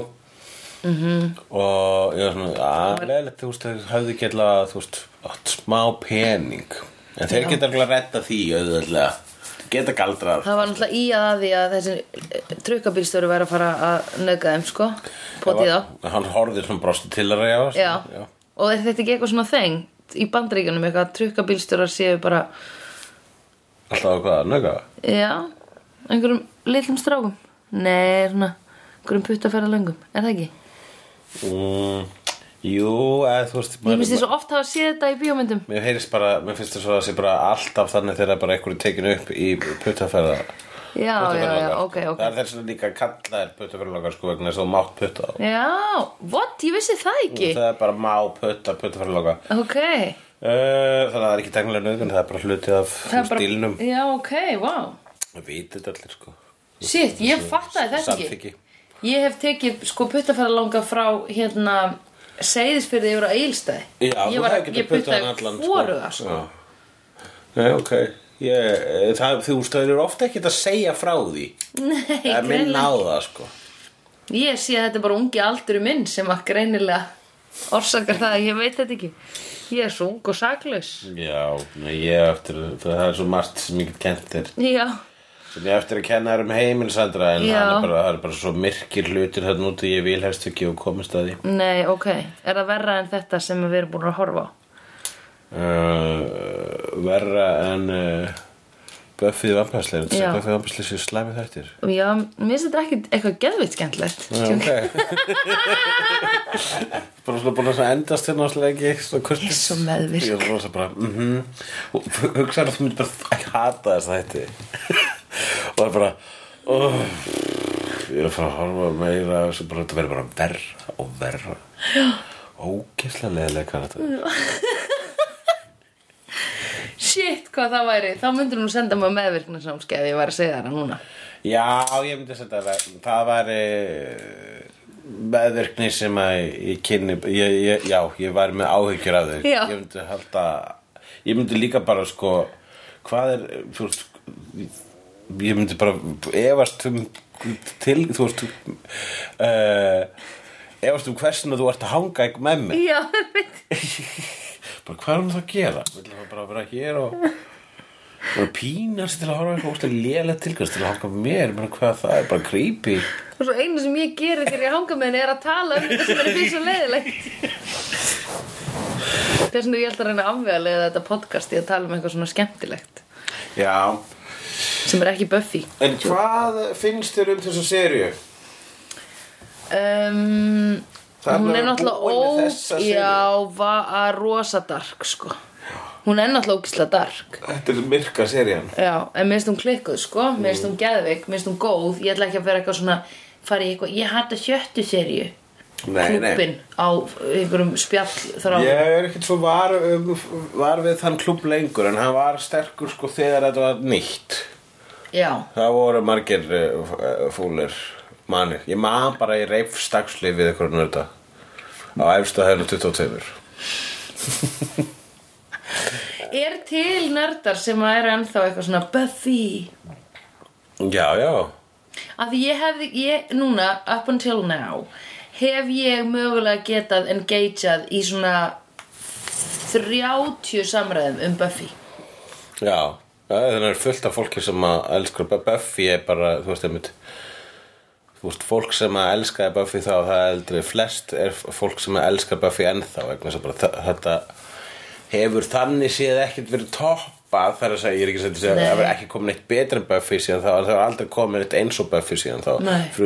-hmm. og ég var svona að leiðilegt, þú veist, hafði ekki alltaf þú veist, smá pening. En þeir geta alveg að redda því auðvitað geta galdrað. Það var náttúrulega í að því að þessi trukkabílstöru væri að fara að nöga þeim sko, potið á. hann horfði svona brostu til að reyja og er þetta ekki eitthvað svona þeng í bandaríkjunum eitthvað að trukkabílstörar séu bara alltaf hvað, nöga já, einhverjum litlum strákum. Nei, svona einhverjum puttafæra löngum, er það ekki? Mm, jú, eða þú veist Ég minnst því svo oft hafa séð þetta í bíómyndum. Mér heyrist bara, mér finnst það svo að það sé bara alltaf þannig þegar bara einhverju tekin upp í puttaferða Já, já, já, ok, ok. Það er þess að líka kallaðir puttaferðalogar sko vegna þess að þú mátt putta á Já, what? Ég vissi það ekki. Það er bara má putta puttaferðaloga Ok, uh, Þannig að það er ekki teknilega nöðgun, það er bara hluti af bara stílnum Já, ok, wow Það veit þetta allir sko. Shit, ég Samþykki. Ég hef tekið sko puttafæra frá hérna Seyðisfyrði yfir á Eilstæði Já, Ég þú var hefði ég getað puttað hann puttaði allan hvoruga sko. Já. Nei, ok. Ég, það, Þú eru ofta ekkert að segja frá því. Nei, Það er minn greinilega á það sko. Ég sé að þetta er bara ungi aldur minn sem að greinilega orsakar það að ég veit þetta ekki. Ég er svo ung og saklaus. Já, nei, ég eftir, það er svo margt sem ég get kent þér. Já, ég eftir að kenna þér um heiminn Sandra en hann er bara, það er bara svo myrkir hlutir þarna úti ég vil helst ekki og komist að því. Nei, ok. Er það verra en þetta sem við erum búin að horfa á? uh, verra en uh, Buffy vampærsleir Já. Buffy vampærsleir séu slæmi þættir. Já, mér finnst þetta ekki eitthvað geðveitt skemmtilegt Já, ok. Bara svona búin að endast hérna áslega ekki svona kurtis Ég er svo meðvirk. ég er rosa bara mhm. Og hugsaður að þú myndir bara ekki hata þess þætti og það er bara oh, ég er að fara að horfa meira og bara þetta verður bara verra og verra. Ógeðslega leðilega Shit, hvað það væri. Þá myndir nú senda mig meðvirkna samskeið ef ég væri að segja það núna. Já, ég myndi að setja það. Það væri meðvirkni sem að ég kynni ég, ég, já, ég væri með áhyggjur af Já. ég myndi halda ég myndi líka bara sko hvað er þú veist ég myndi bara efast um til, þú veist uh, efast um hversuna þú ert að hanga ekki með mig. Já, bara hvað er hún það að gera? Vil það bara vera hér og bara pínar sig til að horfa eitthvað óslega lélega tilgast til að hanga með mér. Bara hvað það er bara creepy. Og svo einu sem ég geri þegar ég hanga með henni er að tala um þetta sem er fyrir svo leiðilegt. Þess vegna ég held að reyna að afvega þetta podcast í að tala um eitthvað svona skemmtilegt. Já, sem er ekki Buffy. en hvað finnst þér um þessa seríu? Um, hún er náttúrulega ó, já, var rosa dark sko. Hún er náttúrulega ógislega dark. Þetta er myrka serían Já, en minnst hún klikkuð sko, minnst hún geðveik, minnst hún góð. Ég ætla ekki að vera eitthvað svona, fara í eitthvað, ég hata sjöttu seríu. Klúbbin á einhverjum spjall þrá. Ég er ekkert svo var, um, var við þann klubb lengur en hann var sterkur sko þegar þetta var nýtt. Já, Það voru margir uh, fúlir manir. Ég man bara í reifstaksli við eitthvað nörda á efstu hæðinu 22 er til nördar sem að eru ennþá eitthvað svona Buffy? Já, já. Af því ég hefði, ég, núna, up until now, hef ég mögulega getað engageað í svona 30 samræðum um Buffy. Já, þannig er fullt af fólki sem að elskar Buffy er bara, þú veist, einmitt Þú veist, fólk sem að elskaði Buffy þá það er eldri flest er fólk sem að elskar Buffy ennþá bara þetta hefur þannig séð ekkert verið toppað þar að segja, ég er ekki að segja að það hefur ekki komið neitt betra Buffy síðan þá það hefur aldrei komið neitt eins og Buffy síðan þá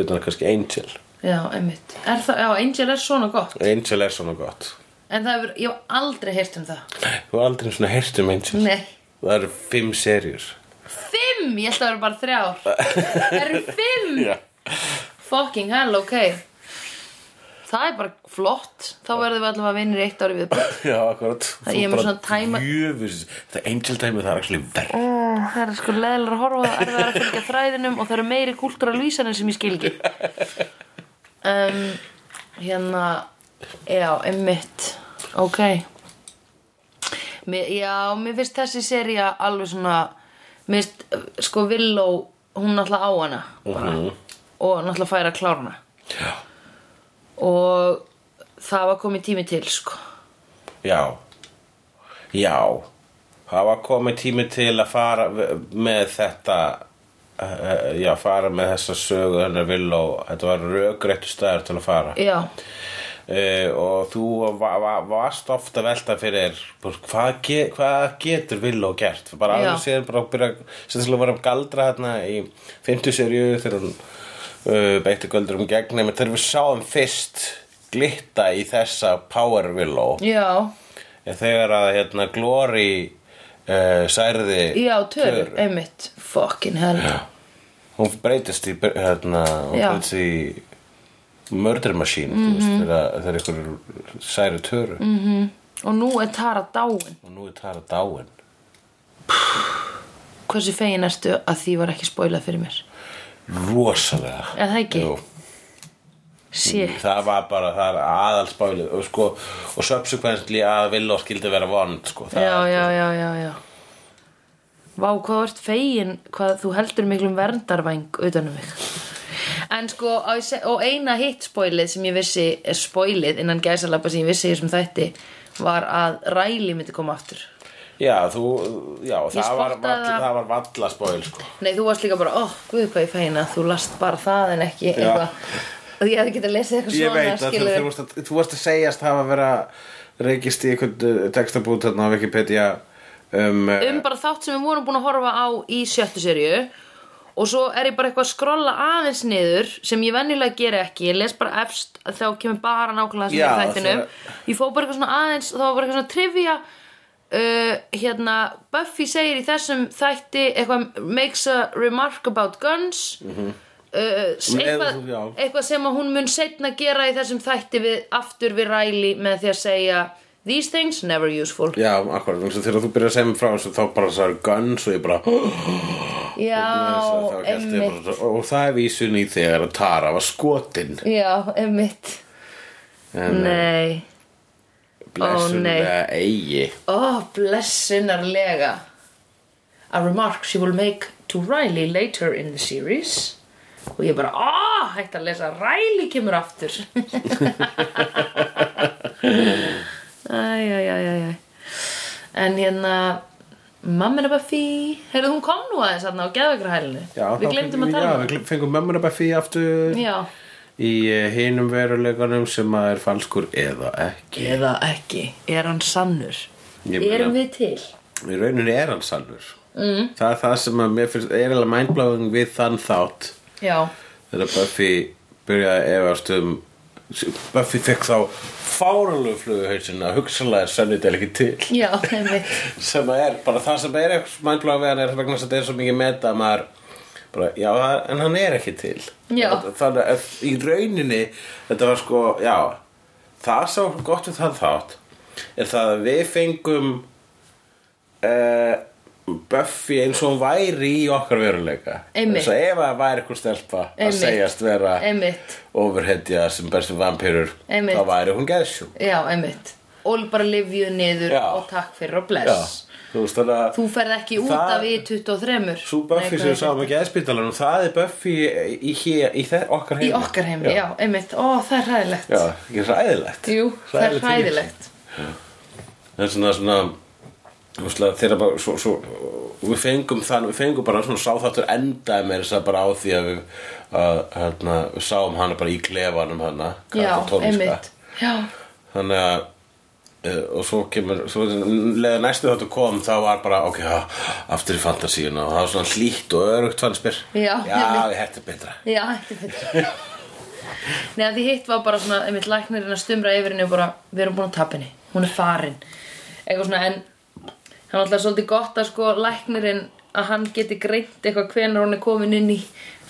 utan kannski Angel Já, einmitt. Er það, já, Angel er svona gott. Angel er svona gott En það hefur, ég hef aldrei heyrt um það. Þú har aldrei svona heyrt um Angel Nei. Það eru fimm serjur Fimm! Ég held að það vera bara þrjár. Það eru fimm! Já Fucking hell, ok. Það er bara flott. Þá verðum við allavega vinnir eitt ári við. Já, akkurat Það- er svona tæma- Jöfus, þetta Angel dæmi það er actually verð Oh, það er sko leðilega að horfa það, erfiðar að fylgja þræðinum og það eru meiri kúltúralvísanir sem ég skil ekki. Um, hérna, já, einmitt, ok. Mér, já, mér finnst þessi sería alveg svona, mér finnst, sko, Villó, hún náttúrulega á hana, bara, og náttúrulega færa hana. Já, Og það var komið tími til, sko. já Já Það var komið tími til að fara með þetta Já, fara með þessa sögu hennar vill og þetta var rökréttu staður til að fara. Já, uh, og þú va va varst ofta velta fyrir hvað, ge hvað getur Villó gert? Bara alveg séðan bara að byrja sem þess að vera að galdra hérna í 50 serju þegar hún uh, beitti göldur um gegn. Nema þegar við sáum fyrst glitta í þessa Power Villó. Já, þegar að hérna Glory uh, særði já, törur, einmitt, fucking hell. hún breytist í hérna, hún Já. breytist í murder machine mm Mhm. -hmm. þegar, þegar ykkur særi töru mm. Mhm. Og nú er Tara dáin. og nú er Tara dáin Hversu fegin ertu að því var ekki spoilað fyrir mér? rosalega Er það ekki? Jú, Shit. það var bara, það er aðalspálið og sko, og subsequently að Villó skildi vera vond sko, Já, er- já, já, já, já. Vá, hvað ert fegin, hvað þú heldur miklum verndarvæng utan um mig. En sko, ég og eina hitt spoilið sem ég vissi, er spoilið innan gæsalappa sem ég vissi í þessum þætti, var að Ræli myndi koma aftur. já, þú, já, það var, vall, það. var valla spóil sko. Nei, þú varst líka bara, ó, guð hvað ég að þú last bara það en ekki eitthvað. Og ég hefði getað lesið eitthvað ég svona, veit að þú, skilurðu. þú, varst að, þú varst að segjast hafa verið að reykist í einhvern textabút þarna á Wikipedia um, uh, um bara þátt sem við vorum búin að horfa á í sjöttu serju og svo er ég bara eitthvað að skrolla aðeins niður sem ég venjulega geri ekki. Ég les bara efst þá kemur bara nákvæmlega sem Já, er í þættinu þegar- ég fór bara eitthvað svona aðeins það var bara eitthvað svona trivia uh, hérna Buffy segir í þessum þætti eitthvað makes a remark about guns uh, eitthvað, eitthvað sem hún mun setna gera í þessum þætti við, aftur við ræli með því að segja these things never useful. Já, akkurat, þegar þú byrjar að segja mér frá þessu þá bara það er guns og ég bara já, einmitt. bara, og það er vísun í þegar að Tara var skotin. Já, einmitt. En Nei, blessunlega eigi. Ó, blessunarlega. A remark she will make to Riley later in the series og ég bara, aah, hægt að lesa Riley kemur aftur. Æj, æj, æj, æj, æj En hérna Mammina Buffy Heyrðu, hún kom nú aðeins þarna á geðvegrahælinu. Við glemdum að tala Já, um við glem- fengum mömmuna Buffy aftur Já, í eh, hinum veruleikanum sem að er falskur eða ekki. Eða ekki. Er hann sannur? Erum við til? í rauninni er hann sannur. Mm. það er það sem að mér finnst er alveg mindblowing við þann þátt Já, þegar Buffy byrjaði að efast um Buffy fekk þá fáralegu fluguhausin að hugsalega er Sunnydale ekki til. Já, einmitt. Sem að er bara það sem er eitthvað mindblowing við hann er vegna þess að þetta er svo mikið meta að maður bara, já, en hann er ekki til. Já. þannig að í rauninni þetta var sko, já það sá gott við það þátt er það að við fengum uh, Buffy eins og væri í okkar veruleika. Þess að ef að væri eitthvað stelpa að Einmitt. segjast vera overheadja sem bestu vampirur Einmitt. þá væri hún já, einmitt. Og bara lifjuð niður Já. og takk fyrir og já, bless þú að Þú ferð ekki út Það- af í 23 Svo Buffy sem við sáum ekki eðspítalanum það er Buffy í, hér, í þe- okkar Í heimi okkar heimi, já, einmitt. Ó, það er hræðilegt. Já, ræðilegt Jú, það er hræðilegt. Það er svona svona þú veist, þegar bara svo, svo, við fengum þann, við fengum bara svona sáþáttur endaði með þess að bara á því að við að, hérna, við sáum hana bara í klefanum hana Já, einmitt. Já, þannig að uh, og svo kemur, svo leða næstu þáttu kom þá var bara, ok, aftur í fantasíuna og það var svona hlýtt og örugt fannst mér. Já, þetta er betra. Já, fyrir Nei, að því hitt var bara svona einmitt læknirinn að stumra yfir henni og bara við erum búin að tapa henni, hún er farin. Eitthvað svona, en hann alltaf svolítið gott að sko læknirinn að hann geti greint eitthvað hvenær hún er komin inn í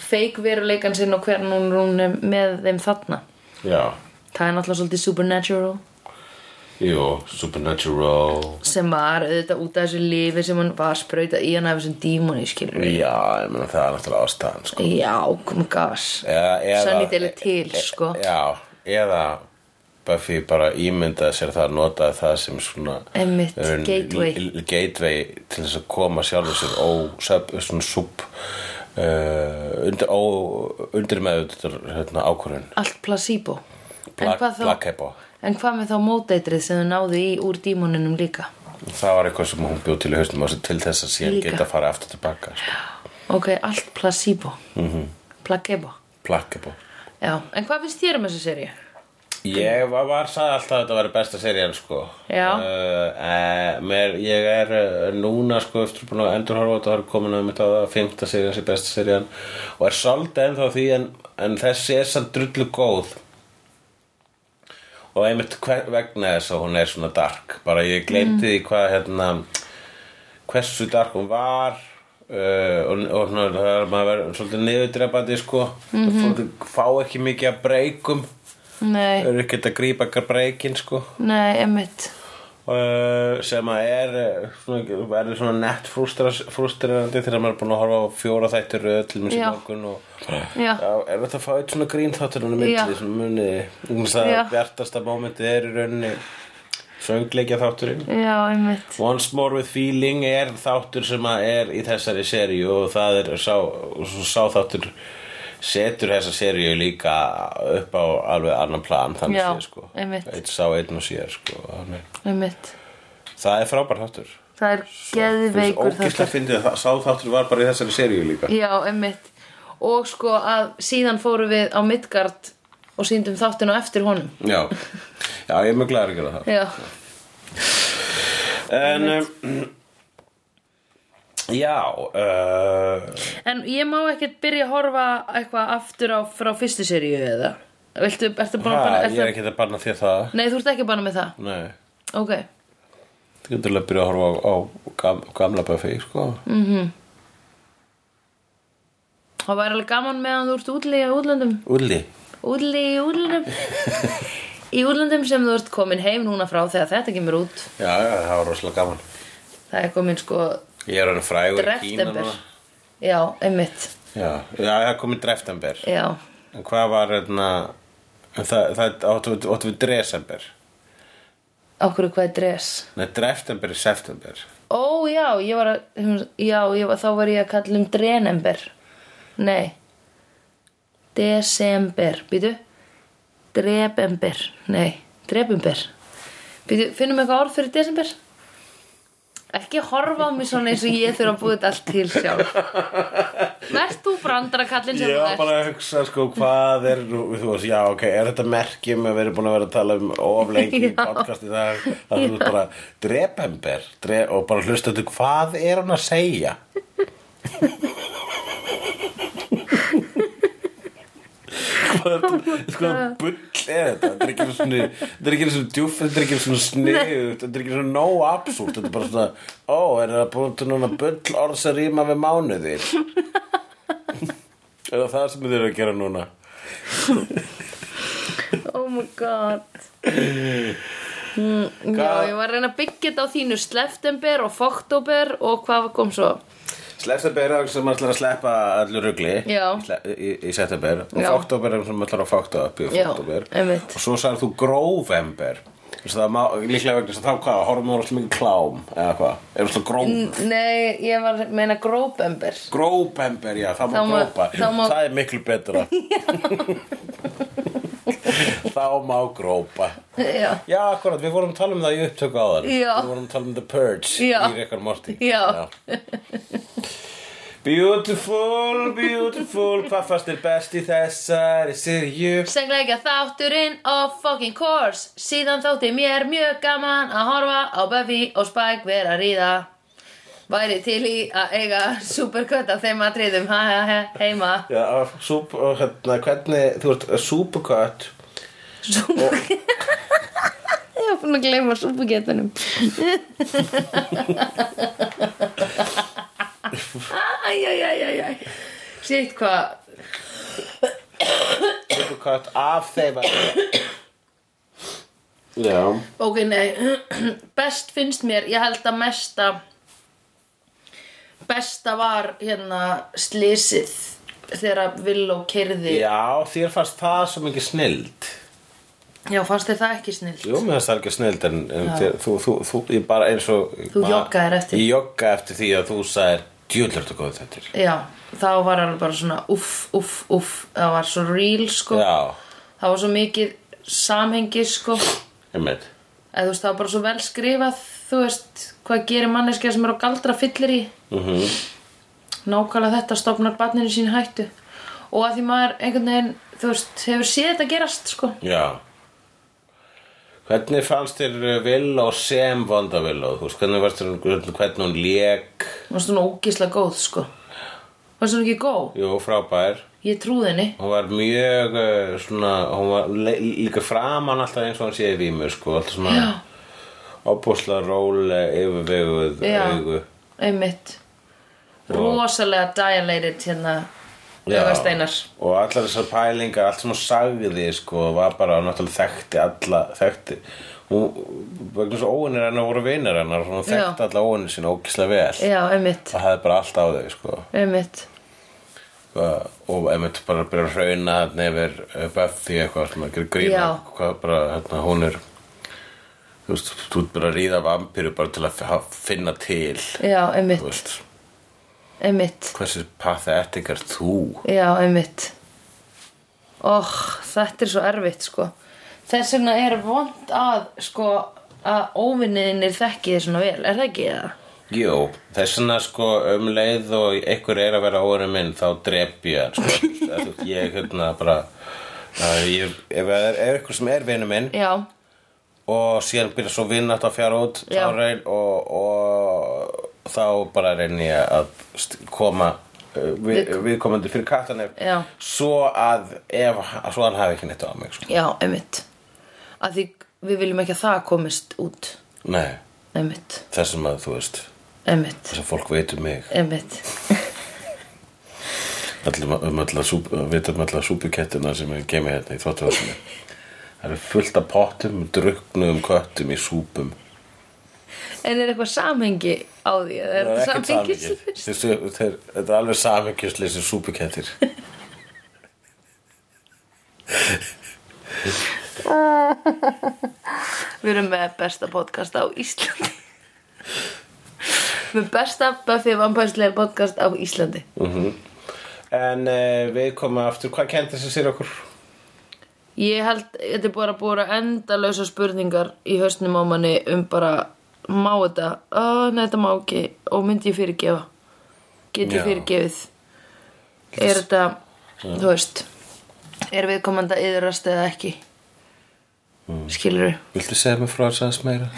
fake veruleikan sinn og hvenær hún, er með þeim þarna. Já, það er náttúrulega svolítið supernatural. Jú, supernatural. Sem var auðvitað út af þessu lifi sem hann var sprautað í hann af þessum dímoni skilur við já, ég meina það er náttúrulega ástæðan sko. já, kom gas. Eða, Sunnydale er til, sko. já, eða Buffy bara ímyndaði sér það notaði það sem svona Einmitt, um, gateway. gateway til þess að koma sjálfur sér ó, sub, svona sub uh, undir, undir með hérna, ákvörðun allt placebo Pla- en, hvað þá, en hvað með þá móteitrið sem þau náðu í úr dímoninum líka það var eitthvað sem hún bjóð til í sig til þess að síðan Líka. geta að fara aftur tilbaka sko. ok, allt placebo mm -hmm. placebo placebo já, en hvað finnst þér um þessu seríu? Ég var, var sagði alltaf að þetta væri besta serían sko. Uh, uh, mér, Ég er uh, núna sko eftir búin að endurhorfa og það er komin um þetta að fymta serían sem besta serían og er svolítið ennþá því en, en þessi er samt drullu góð. Og einmitt vegna þess að hún er svona dark. Bara ég gleymdi því hvað hérna hversu dark hún var uh, og, og það er maður verið svolítið niðurdrepandi sko. Mm -hmm. fá ekki mikið að breykum nei, eru ekkert að grípa ekkert breykin sko nei, emmitt uh, sem að er uh, svona, verður svona nett frústrerandi þegar maður er búin að horfa á fjóra þættir röð til mér sem Já. morgun og Já. er þetta að fá eitt svona grín Já. myndið, svona munið það Já. bjartasta mómentið er í rauninni söngleikja þátturinn já, emmitt Once More With Feeling er þáttur sem að er í þessari seríu og það er sá, sá þáttur setur þessa seríu líka upp á alveg annan plan þannig séð sko. einmitt. eitt sá einn og sér sko það er frábær þáttur. Það er geðveikur ógislega fyndið að sá þáttur var bara í þessari seríu líka. Já, emmitt Og sko að síðan fórum við á Midgard og síndum þáttinu á eftir honum. Já, já ég er mjög glæður að gera það. Já, en um, já uh, en ég má ekkert byrja að horfa eitthvað aftur á frá fyrstu seríu eða? Viltu, ertu búin að banna ég er ekki að banna þér það. Nei, þú ert ekki að banna með það? Nei. Ok, Þú getur að byrja að horfa á, á gam, gamla Buffy, sko. það væri alveg gaman meðan þú ert útli í útlöndum. Ulli. Útli í útlöndum. Í útlöndum sem þú ert komin heim núna frá þegar þetta kemur út. Já, já, það var rosalega gaman. Það er komin sko Ég er hann frægur í Kína núna. Já, einmitt Já, það komið dreftember. Já, En hvað var, hérna, það, það áttu við, áttu við desember. okkur hvað er dress Nei, dreftember er september. Ó, já, ég var að Já, ég var, þá var ég að kalla um Drenember Nei Desember Býtu Drebember Nei, Drebember Býtu, finnum eitthvað orð fyrir desember? Ekki horfa á mig svona eins og ég þurfa að búið þetta allt til sjálf Vert þú brandarakallinn sem Ég þú ert? bara að hugsa sko hvað er þú veist, já ok, er þetta merkjum að við erum búin að vera að tala um of lengi í Já. podcast í dag að þú veist bara drepember dre, og bara hlusta þetta hvað er hann að segja Hvað þetta, sko bull er þetta, þetta er ekki svona þetta er ekki svona djúf, þetta er ekki svona snið þetta er ekki svona nóg absúrt þetta er bara svona, ó, er það búin til núna bull orð sem rýma við mánuðir Er það það sem þið eru að gera núna? Oh my god. Mm, Já, ég var að reyna að byggja þetta á þínu Sleftember og Foktober og hvað kom svo? Sleftaber er sem ætlar að sleppa allir rugli í, í, í september. Og Já. foktober er sem ætlar að fokta upp í einmitt. og svo sagði þú má, líklega vegna þess að þá hvað, horfum við alltaf mikið klám eða hvað, er það gróf Nei, ég var að meina Gróbember Grópember, já, það má má- Það er miklu betra Þá má grópa Já, Já, akkurat, við vorum að tala um það í upptöku áðan Já. Við vorum að tala um The Purge Já. í Rickard Morty Já. Beautiful, beautiful Hvað fannst þér best í þessari sirju? Sengleika þátturinn of fucking course Síðan þótti mér mjög gaman að horfa á Buffy og Spike vera að ríða Væri til í að eiga supercut af þeim atriðum heima Já, og hérna, hvernig, þú ert supercut Ég var búin að gleyma supergetunum Æjæjæjæjæj Sitt hvað? Supercut af þeim Já. Ok, nei. Best finnst mér, ég held að mesta Besta var hérna slysið Þegar Villó keyrði. Já, þér fannst það svo mikið snild Já, fannst þér það ekki snill? Jú, mér fannst það ekki snild en, en þú, þú, þú, ég bara eins og Þú joggaðir eftir. Ég joggaði eftir því að þú sagðir Djúlur þetta góð þetta er. Já, þá var alveg bara svona uff, uff, uff Það var svo real, sko. Já, Það var svo mikið samhengi, sko. Ég meit þú veist, það var bara svo vel skrifað Þú veist, hvað gerir manneskja sem er á galdra fyllir í. Mm Nákvæmlega þetta stofnar barninu sín hættu. Og að því maður einhvern veginn Þú veist, hefur séð þetta gerast, sko. Já Hvernig fannst þér Villó sem vonda Villó? Hvernig varst þér, hvernig hún lék? Hún var svona ógísla góð, sko Var svona ekki góð? Jú, frábær. Ég trúði henni Hún var mjög uh, svona, hún var líka framan alltaf eins og hann séði vímu, sko, alltaf svona Já. opbúslega róleg, yfirveguð Já. augu. Einmitt Rosalega dilated hérna Já. Augasteinar Og allar þessar pælingar, allt sem hún sagði, sko, var bara náttúrulega þekkti alla, þekkti. Hún, vegna svo óinir hennar voru vinir hennar, hún þekkti alla óinir sína ókislega vel. Já, einmitt, Og hafði bara allt á þau, sko. einmitt og og einmitt bara að byrja að hrauna þarna yfir uh, Buffy eitthvað sem að gera grína Já. hvað bara hérna hún er þú veist, þú ert bara að ríða vampiru bara til að f- finna til Já, einmitt, þú veist, einmitt. Hversu pathetic er þú? Já, einmitt. Och, þetta er svo erfitt sko. Þess vegna er vond að sko að óvinniðinir þekki þið svona vel, er það ekki það? Jú, þess vegna sko um leið og einhver er að vera óinu minn þá drep ég hann sko. Ég hérna bara ég, ef það er, eitthvað sem er vinu minn Já, og síðan byrja svo vinnátt að fjara út og, og þá bara reyni ég að koma uh, við, Við- viðkomandi fyrir kattanef svo að ef, svo hann hafi ekki neitt á mig sko. já, einmitt. Að því við viljum ekki að það komist út. Nei, Einmitt, þessum að þú veist einmitt, þess að fólk veit um mig. Einmitt. Öllum, um súp, veit um súpukettina sem er gemið hérna í þvóttuvarsinu það eru fullt af pottum druknuðum köttum í súpum En er eitthvað samhengi á því? það er ekkert þeir- þetta er alveg samhengjusleisi súpukettir. Við erum með besta podcast á Íslandi. Með besta Buffy vampærslega podcast á Íslandi. En uh, við komum aftur, hvað kendi þessi sér okkur? Ég held, þetta er bara búið að endalausa spurningar í hausnum á manni um bara, má þetta, ó, nei, þetta má ekki, og myndi ég fyrirgefa, get ég fyrirgefið, er þetta, þú veist, er viðkomandi að yðrast eða ekki, mm. skilur Viltu segja mig frá þess aðeins meira?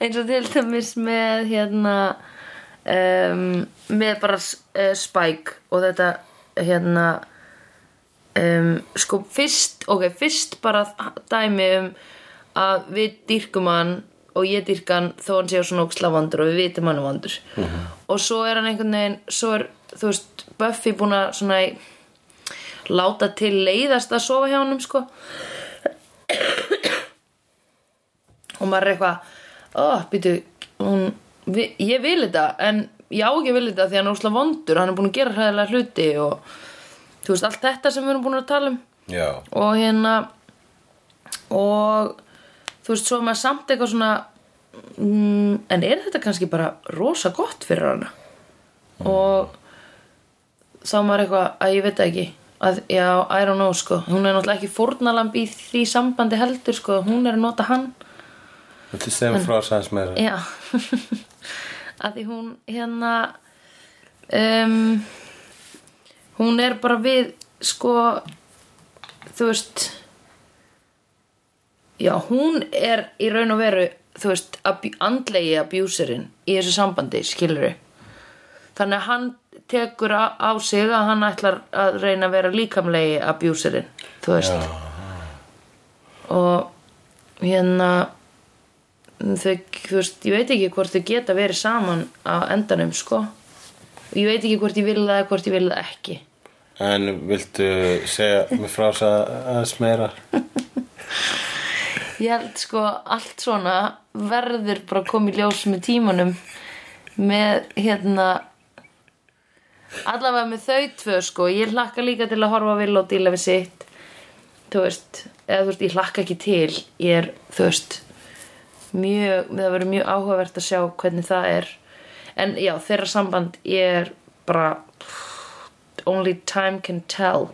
eins og til dæmis með hérna, um, með bara uh, Spike og þetta, hérna, um, sko fyrst ok, fyrst bara dæmi um að við dýrkum hann og ég dýrka hann þó hann sé svona óksla vandur og við vitum hann er vandur og svo er hann einhvern veginn svo er, þú veist, Buffy búin að svona láta til leiðast að sofa hjá honum sko. Og maður er eitthvað ó, býtu, hún vi, ég vil þetta, en ég á ekki vil þetta því hann er ósla vondur, hann er búin að gera hræðilega hluti og þú veist, allt þetta sem við erum búin að tala um. Já. og hérna og þú veist, svo er maður samt eitthvað svona mm, en er þetta kannski bara rosa gott fyrir hana? Og þá er maður eitthvað að ég veit ekki. Að, já, I don't know sko. Hún er náttúrulega ekki fórnalamb í því sambandi heldur sko, hún er að nota hann. Viltu segja mig frá þess aðeins meira? Já. Að því hún hérna um, hún er bara við sko þú veist já hún er í raun og veru þú veist abj andlegi abjúserinn í þessu sambandi skilur þannig að hann tekur á, á sig að hann ætlar að reyna að vera líkamlegi abjúserinn þú veist. Og hérna þau, þú veist, ég veit ekki hvort þau geta verið saman á endanum, sko. Ég veit ekki hvort ég vil það eða hvort ég vil það ekki. En viltu segja mig frá þess aðeins meira? ég held sko allt svona verður bara að koma í ljós með tímanum með hérna allavega með þau tvö sko. Ég hlakka líka til að horfa vilja og díla við sitt. Þú veist eða þú veist, ég hlakka ekki til. Ég er, þú veist mjög, það verður mjög áhugavert að sjá hvernig það er. En já, þeirra samband er bara only time can tell.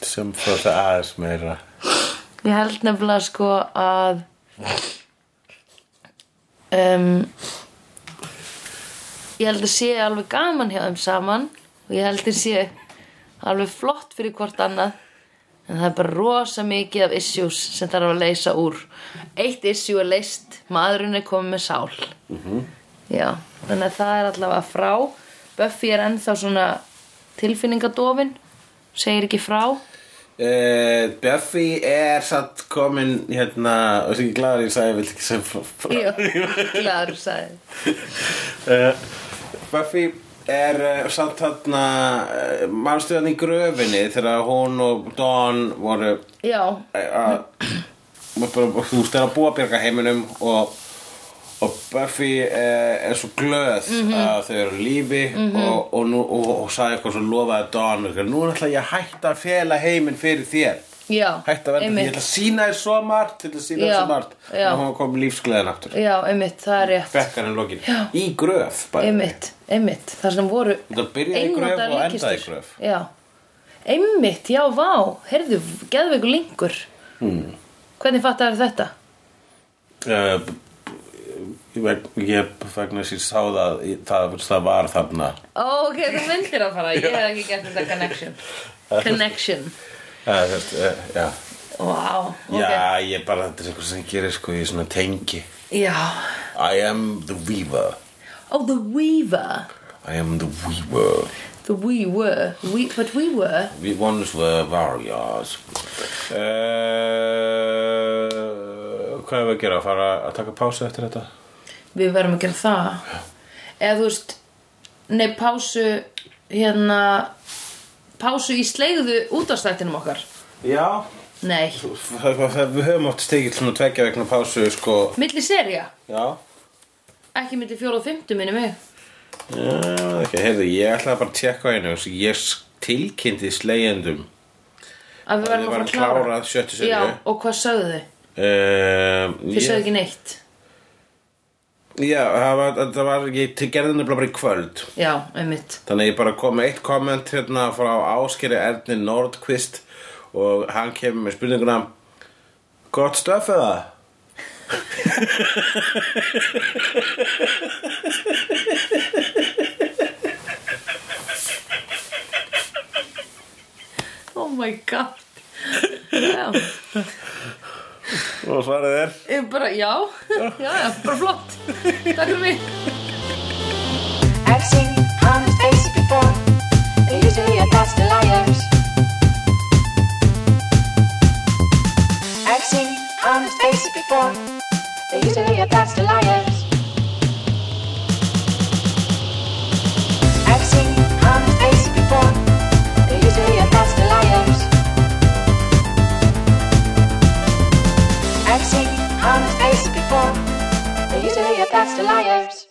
Segja mig frá þess aðeins meira? Ég held nefnilega sko að um, ég held að sé alveg gaman hjá þeim saman og ég held að sé alveg flott fyrir hvort annað en það er bara rosa mikið af issues sem þarf að leysa úr. Eitt issue er leist maðurinn er komið með sál. Já, þannig að það er allavega frá. Buffy er ennþá svona tilfinningadofin segir ekki frá Uh, Buffy er satt komin hérna, og þess ekki glæður ég sagði, viltu ekki segja frá, frá. já, glæður sagði Uh, Buffy er uh, samt þarna uh, mannstuðan í gröfinni þegar hún og Dawn voru já, þú þeir að búa bjarga heiminum og, og Buffy uh, er svo glöð að þau eru lífi og, og, nú, og, og sagði eitthvað svo lofaði Dawn eitthvað, nú ætla ég að hætta að fela heiminn fyrir þér. Já hætta að verða, því ég ætla að sína þér svo margt til að sína þér Já, svo margt. já. og hún kom lífsgleðin aftur. Já, einmitt, það er rétt. Fekkar henni lokin. Í gröf. Einmitt, einmitt, það sem voru Þetta byrjaði í gröf og endaði í gröf. Já, einmitt, já, vá. Heyrðu, geðveikur linkur. Hmm. Hvernig fattar þetta? uh, ég, veg- ég vegna þess að ég sá það það, það var þarna. Ó, ok, þú myndir að fara Ég hef ekki gert þetta connection. Connection. Þetta, uh, já. Vá, ok. Já, ég bara þetta er eitthvað sem ég gerir sko í svona tengi. Já. I am the weaver. Oh, the weaver. I am the weaver. The we were we, But we were. We once were warriors. Uh, Hvað er við að gera? Að fara að taka pásu eftir þetta? Við verðum að gera það. Eða þú veist Nei, pásu Hérna Pásu í slegðu útastættinum okkar. Já. Nei. Við höfum oft stekið svona tvekja vegna pásu sko. Milli serja Já. Ekki milli fjóra og fymtu minni mig Já, ekki, heyrðu, ég ætlaði bara að tjekka einu ég tilkynnti slegjendum Að við verðum að fara að klára, klára Já, og hvað sögðu þið? uh, Þið sögðu ekki neitt Já, það var, það var ég gerði nefnilega bara í kvöld. Já, einmitt. Þannig ég bara kom með eitt komment hérna frá Áskeri Erni Nordqvist og hann kemur með spurninguna Gott stöf eða? Oh my god. Já, Og svarið er bara, já Já, já, bara flott Takk fyrir mig I've seen honest faces before. They're usually a pass to liars. I've seen honest faces before. They're usually a pass to liars. I've seen honest faces before. They're usually a pass to liars.